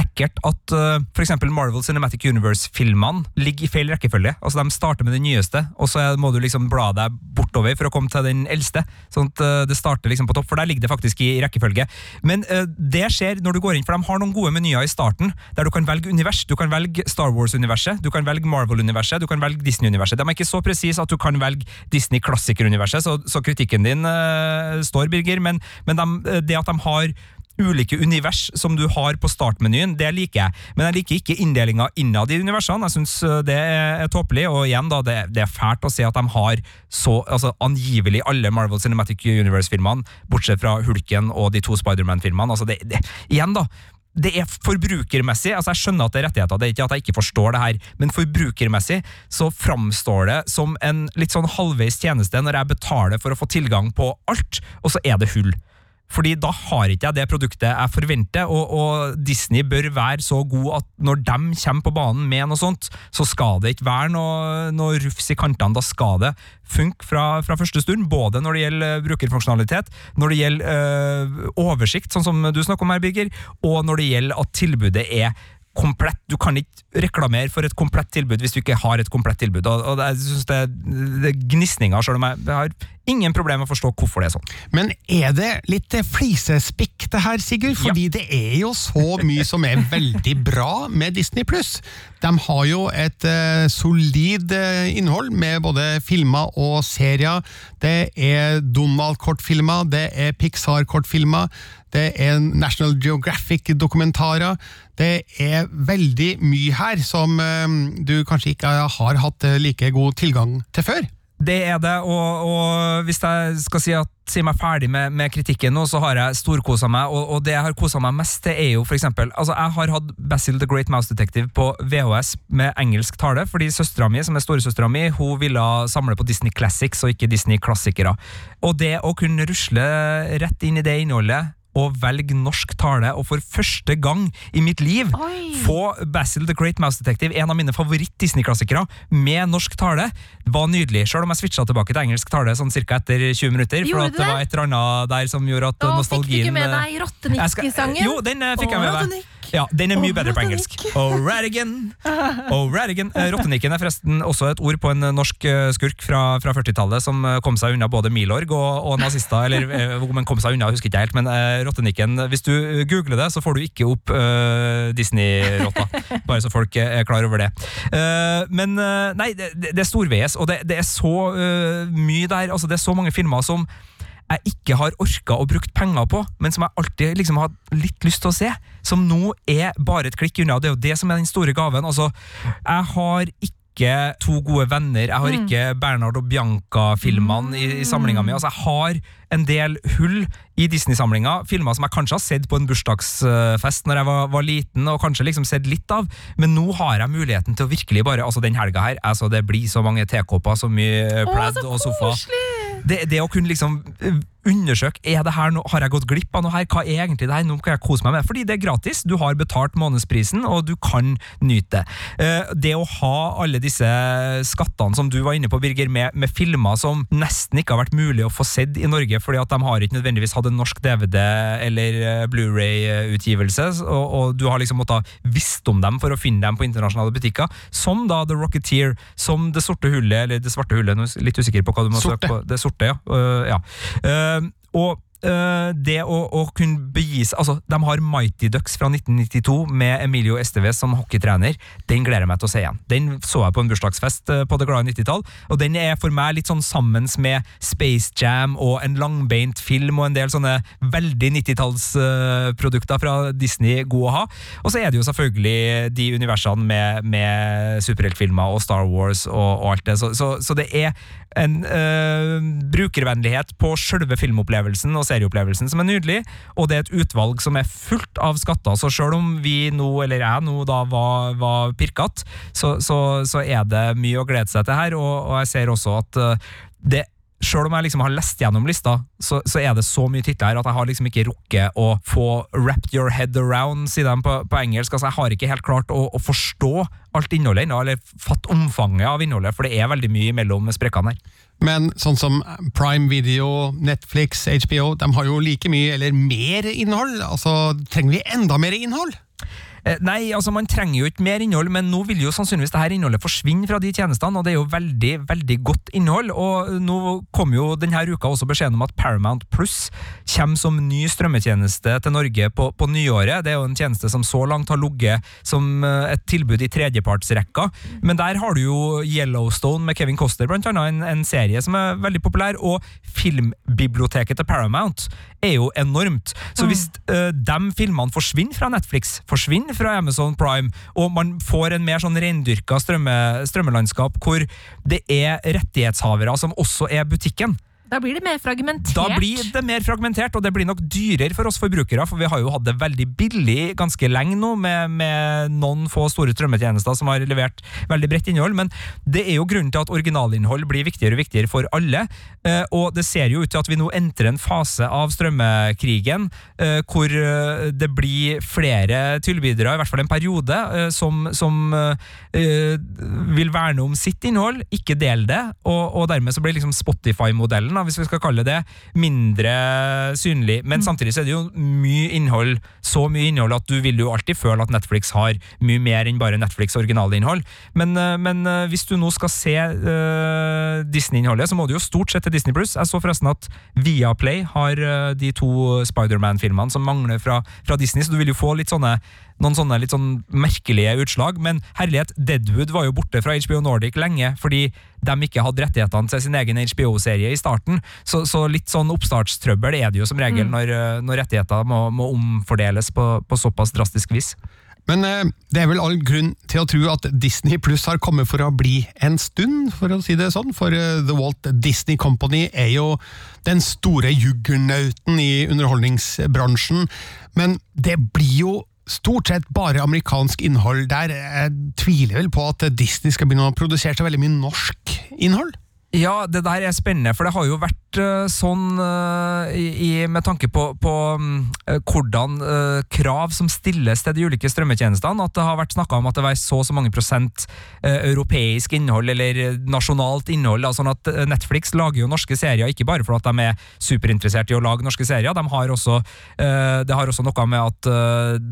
ekkelt at uh, f.eks. Marvel Cinematic Universe-filmene ligger i feil rekkefølge. Altså De starter med den nyeste, og så må du liksom bla deg bortover for å komme til den eldste. Sånn at eh, det starter liksom på topp, for der ligger det faktisk i rekkefølge. Men eh, det skjer når du går inn, for de har noen gode menyer i starten, der du kan velge univers. Du kan velge Star Wars-universet, du kan velge Marvel-universet, du kan velge Disney-universet. De er ikke så presise at du kan velge Disney-klassiker-universet, så, så kritikken din eh, står, Birger, men, men de, det at de har ulike univers som du har på startmenyen, det liker jeg. Men jeg liker ikke inndelinga innad i universene. Jeg syns det er, er tåpelig. Og igjen, da, det, det er fælt å se at de har så altså, angivelig alle Marvel Cinematic Universe-filmene, bortsett fra Hulken og de to Spiderman-filmene. Altså, det, det, igjen, da. Det er forbrukermessig, altså jeg skjønner at det er rettigheter, det er ikke at jeg ikke forstår det her, men forbrukermessig så framstår det som en litt sånn halvveis tjeneste når jeg betaler for å få tilgang på alt, og så er det hull. Fordi da har ikke jeg det produktet jeg forventer, og, og Disney bør være så god at når de kommer på banen med noe sånt, så skal det ikke være noe, noe rufs i kantene. Da skal det funke fra, fra første stund, både når det gjelder brukerfunksjonalitet, når det gjelder øh, oversikt, sånn som du snakker om her, Birger, og når det gjelder at tilbudet er komplett. Du kan ikke reklamere for et komplett tilbud hvis du ikke har et komplett tilbud. Og, og jeg synes det, det er gnisninger, selv om jeg har ingen problem å forstå hvorfor det er sånn. Men er det litt flisespikk det her, Sigurd? Fordi det er jo så mye som er veldig bra med Disney pluss. De har jo et uh, solid eh, innhold med både filmer og serier. Det er Donald-kortfilmer, det er Pixar-kortfilmer, det er National Geographic-dokumentarer. Det er veldig mye her som uh, du kanskje ikke har hatt eh, like god tilgang til før. Det er det, og, og hvis jeg skal si, at, si meg ferdig med, med kritikken nå, så har jeg storkosa meg, og, og det jeg har kosa meg mest, det er jo for eksempel Altså, jeg har hatt Basil the Great Mouse Detective på VHS med engelsk tale, fordi søstera mi, som er storesøstera mi, hun ville samle på Disney Classics og ikke Disney-klassikere. Og det å kunne rusle rett inn i det innholdet og velge norsk tale, og for første gang i mitt liv Oi. få Basil the Great Mouse Detective, en av mine favoritt-Disney-klassikere, med norsk tale, var nydelig. Selv om jeg switcha tilbake til engelsk tale sånn cirka etter 20 minutter, for Gjorde at det det? var et eller annet der som gjorde at Å, fikk du ikke med eh, deg Rottenikk-sangen? Jo, den eh, fikk jeg med meg. Ja, Den er mye bedre på engelsk. Oh, Radigan. Oh, Radigan. Eh, Rottenikken er forresten også et ord på en eh, norsk eh, skurk fra, fra 40-tallet som kom seg unna både Milorg og, og nazister. Eller om han kom seg unna, husker ikke helt, men Rottenikken Hvis du googler det, så får du ikke opp uh, Disney-rotta. Bare så folk er klar over det. Uh, men uh, nei, det, det storveies, og det, det er så mye der. Altså, det er så mange filmer som jeg ikke har orka å bruke penger på, men som jeg alltid liksom har litt lyst til å se. Som nå er bare et klikk unna. Det er jo det som er den store gaven. Altså, jeg har ikke to gode venner. Jeg har ikke Bernhard og Bianca-filmene i, i samlinga mi. Altså, jeg har en del hull i Disney-samlinga. Filmer som jeg kanskje har sett på en bursdagsfest når jeg var, var liten, og kanskje liksom sett litt av. Men nå har jeg muligheten til å virkelig bare Altså, den helga her, altså, det blir så mange tekopper, så mye pledd så og sofa. koselig! Det, det å kunne liksom undersøke er det her noe, Har jeg gått glipp av noe her? Hva er egentlig det her? Nå kan jeg kose meg med. Fordi det er gratis. Du har betalt månedsprisen, og du kan nyte det. Eh, Det å ha alle disse skattene som du var inne på, Birger, med, med filmer som nesten ikke har vært mulig å få sett i Norge, fordi at de har ikke nødvendigvis hatt en norsk DVD eller eh, Blu-ray-utgivelse, og, og du har liksom måttet visst om dem for å finne dem på internasjonale butikker, som da The Rocketeer, som Det sorte hullet, eller Det svarte hullet, litt usikker på hva du må Sorte. søke på. Det sorte, ja. Uh, ja. Øh, og øh, det å, å kunne begi seg Altså, de har Mighty Ducks fra 1992 med Emilio Estevez som hockeytrener. Den gleder jeg meg til å se igjen. Den så jeg på en bursdagsfest øh, på Det glade 90-tall, og den er for meg litt sånn sammen med Space Jam og en langbeint film og en del sånne veldig 90-tallsprodukter fra Disney god å ha. Og så er det jo selvfølgelig de universene med, med superheltfilmer og Star Wars og, og alt det. Så, så, så det er en øh, brukervennlighet på selve filmopplevelsen og serieopplevelsen som er nydelig, og det er et utvalg som er fullt av skatter. Så selv om vi nå, eller jeg nå, da var, var pirkete, så, så, så er det mye å glede seg til her, og, og jeg ser også at øh, det selv om jeg liksom har lest gjennom lista, så, så er det så mye titler her at jeg har liksom ikke rukket å få wrapped your head around, sier de på, på engelsk. Altså, jeg har ikke helt klart å, å forstå alt innholdet ennå, eller fatt omfanget av innholdet, for det er veldig mye mellom sprekkene her. Men sånn som Prime Video, Netflix, HBO, de har jo like mye eller mer innhold. Altså, trenger vi enda mer innhold? Eh, Nei, altså man trenger jo ikke mer innhold, men nå vil jo sannsynligvis det her innholdet forsvinne fra de tjenestene, og det er jo veldig, veldig godt innhold. Og nå kom jo denne uka også beskjeden om at Paramount Plus kommer som ny strømmetjeneste til Norge på, på nyåret. Det er jo en tjeneste som så langt har ligget som eh, et tilbud i tredjepartsrekka, men der har du jo Yellowstone med Kevin Costner, blant annet, en, en serie som er veldig populær, og filmbiblioteket til Paramount er jo enormt. Så hvis øh, de filmene forsvinner fra Netflix, forsvinner fra Amazon Prime, og man får en mer sånn rendyrka strømme, strømmelandskap hvor det er rettighetshavere som også er butikken, Da blir det mer fragmentert. da blir det mer fragmentert, og det blir nok dyrere for oss forbrukere, for vi har jo hatt det veldig billig ganske lenge nå, med, med noen få store strømmetjenester som har levert veldig bredt innhold, men det er jo grunnen til at originalinnhold blir viktigere og viktigere for alle, eh, og det ser jo ut til at vi nå entrer en fase av strømmekrigen, eh, hvor eh, det blir flere tilbydere, i hvert fall en periode, som, som vil verne om sitt innhold, ikke del det, og, og dermed så blir liksom Spotify-modellen, da, hvis vi skal kalle det, mindre synlig. Men samtidig så er det jo mye innhold, så mye innhold at du vil jo alltid føle at Netflix har mye mer enn bare Netflix originalinnhold. Men, eh, men eh, hvis du nå skal se uh, Disney-innholdet, så må du jo stort sett til Disney Pluss. Jeg så forresten at Viaplay har uh, de to Spiderman-filmene som mangler fra, fra Disney, så du vil jo få litt sånne noen sånne litt sånn merkelige utslag, men herlighet, Deadwood var jo borte fra HBO Nordic lenge, fordi de ikke hadde rettighetene til sin egen HBO-serie i starten, så, så litt sånn oppstartstrøbbel er det jo som regel når, eh, når rettigheter må, må omfordeles på, på såpass drastisk vis. Men eh, det er vel all grunn til å tro at Disney Pluss har kommet for å bli en stund, for å si det sånn. For eh, The Walt Disney Company er jo den store juggernauten i underholdningsbransjen. Men det blir jo stort sett bare amerikansk innhold der. Jeg tviler vel på at Disney skal begynne å produsere så veldig mye norsk innhold? Ja, det der er spennende, for det har jo vært uh, sånn uh, i, med tanke på, på um, hvordan uh, krav som stilles til de ulike strømmetjenestene, at det har vært snakka om at det var så og så mange prosent europeisk innhold eller nasjonalt innhold. sånn at Netflix lager jo norske serier ikke bare fordi de er superinteressert i å lage norske serier, de har også, det har også noe med at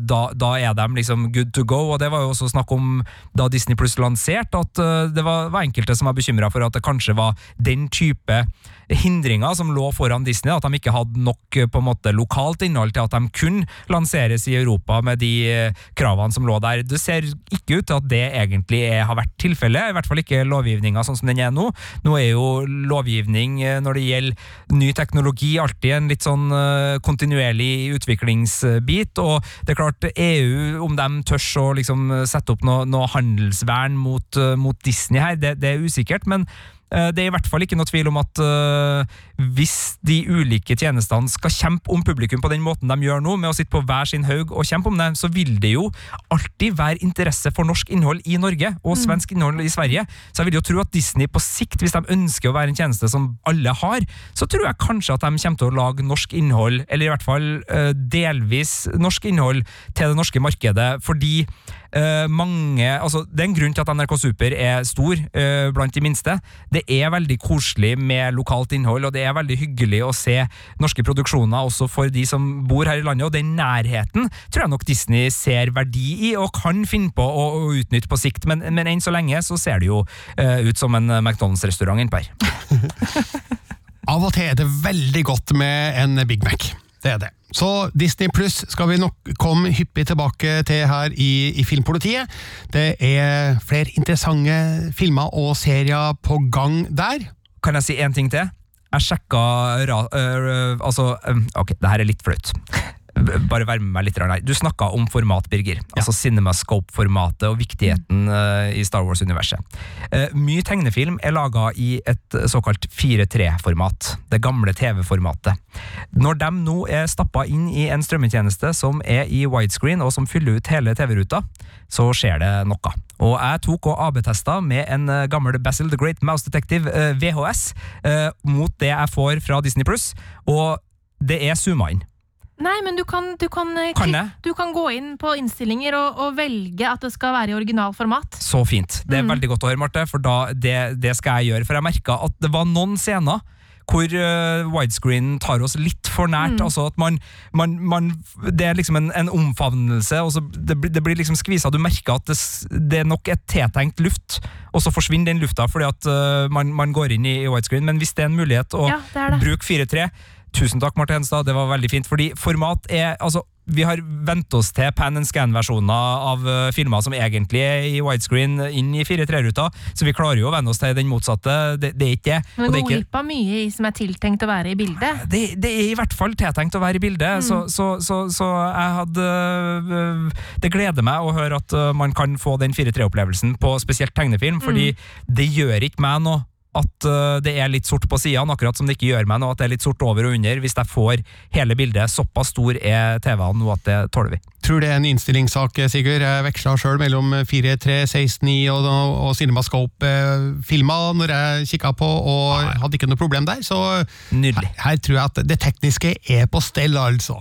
da, da, er de liksom good to go, og det var jo også snakk om da Disney Pluss lanserte, at det var, var enkelte som var bekymra for at det kanskje var den type hindringer som lå foran Disney, at de ikke hadde nok på en måte lokalt innhold til at de kunne lanseres i Europa med de eh, kravene som lå der. Det ser ikke ut til at det egentlig er, har vært tilfellet, i hvert fall ikke lovgivninga sånn som den er nå. Nå er jo lovgivning eh, når det gjelder ny teknologi alltid en litt sånn eh, kontinuerlig utviklingsbit, og det er klart EU, om de tør å liksom sette opp noe, noe handelsvern mot, mot Disney her, det, det er usikkert. men Eh, det er i hvert fall ikke noe tvil om at uh, hvis de ulike tjenestene skal kjempe om publikum på den måten de gjør nå, med å sitte på hver sin haug og kjempe om det, så vil det jo alltid være interesse for norsk innhold i Norge og mm. svensk innhold i Sverige. Så jeg vil jo tro at Disney på sikt, hvis de ønsker å være en tjeneste som alle har, så tror jeg kanskje at de kommer til å lage norsk innhold, eller i hvert fall uh, delvis norsk innhold, til det norske markedet. fordi Uh, mange, altså, det er en grunn til at NRK Super er stor uh, blant de minste. Det er veldig koselig med lokalt innhold, og det er veldig hyggelig å se norske produksjoner også for de som bor her i landet. Og den nærheten tror jeg nok Disney ser verdi i, og kan finne på å, å utnytte på sikt. Men, men enn så lenge så ser det jo uh, ut som en McDonald's-restaurant innpå her. Av og til er det veldig godt med en Big Mac. Det er det. Så Disney pluss skal vi nok komme hyppig tilbake til her i, i, Filmpolitiet. Det er flere interessante filmer og serier på gang der. Kan jeg si én ting til? Jeg sjekka uh, Altså, um, ok, det her er litt flaut bare være med meg litt her. Du snakka om format, Birger. Altså CinemaScope-formatet og viktigheten uh, i Star Wars-universet. Uh, mye tegnefilm er laga i et såkalt 4-3-format. Det gamle TV-formatet. Når de nå er stappa inn i en strømmetjeneste som er i widescreen, og som fyller ut hele TV-ruta, så skjer det noe. Og jeg tok og AB-testa med en eh, gammel Basil the Great Mouse Detective VHS mot det jeg får fra Disney Pluss, og det er zooma inn. Nei, men du kan, du kan, eh, kan du kan gå inn på innstillinger og, og, velge at det skal være i original format. Så fint. Det er mm. veldig godt å høre, Marte, for da, det, det, skal jeg gjøre. For jeg merka at det var noen scener hvor uh, widescreen tar oss litt for nært. Mm. altså at man, man, man, Det er liksom en, en omfavnelse. og det, det, blir liksom skvisa. Du merker at det, det, er nok et tiltenkt luft, og så forsvinner den lufta fordi at uh, man, man, går inn i, i, widescreen. Men hvis det er en mulighet å ja, bruke 4-3 Tusen takk, Marte Henstad. Det var veldig fint. Fordi format er altså vi har vent oss til pan and scan-versjoner av uh, filmer som egentlig er i widescreen inn i 4-3-ruta, så vi klarer jo å venne oss til den motsatte. Det, det er ikke det. Men det går glipp av mye som er tiltenkt å være i bildet? Det, det, er i hvert fall tiltenkt å være i bildet, mm. så, så, så, så, jeg hadde uh, Det gleder meg å høre at uh, man kan få den 4-3-opplevelsen på spesielt tegnefilm, fordi mm. det gjør ikke meg noe at uh, det er litt sort på sidene, akkurat som det ikke gjør meg noe at det er litt sort over og under, hvis jeg får hele bildet. Såpass stor er TV-en nå at det tåler vi. Tror det er en innstillingssak, Sigurd. Jeg veksla sjøl mellom 4, 3, 16, 9 og, og CinemaScope-filma når jeg kikka på, og Nei. hadde ikke noe problem der. Så. Her, her, tror jeg at det tekniske er på stell, altså.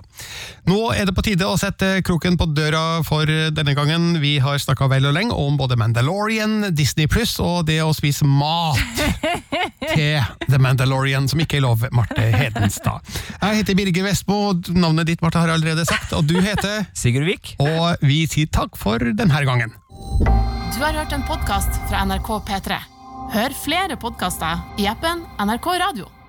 Nå er det på tide å sette kroken på døra for denne gangen. Vi har snakka vel og lenge om både Mandalorian, Disney pluss og det å spise mat til The Mandalorian, som ikke er lov, Marte Hedenstad. Jeg heter Birger Vestmo, navnet ditt Marte har jeg allerede sagt, og du heter Sigurd Vik. Og vi sier takk for denne gangen. Du har hørt en podkast fra NRK P3. Hør flere podkaster i appen NRK Radio.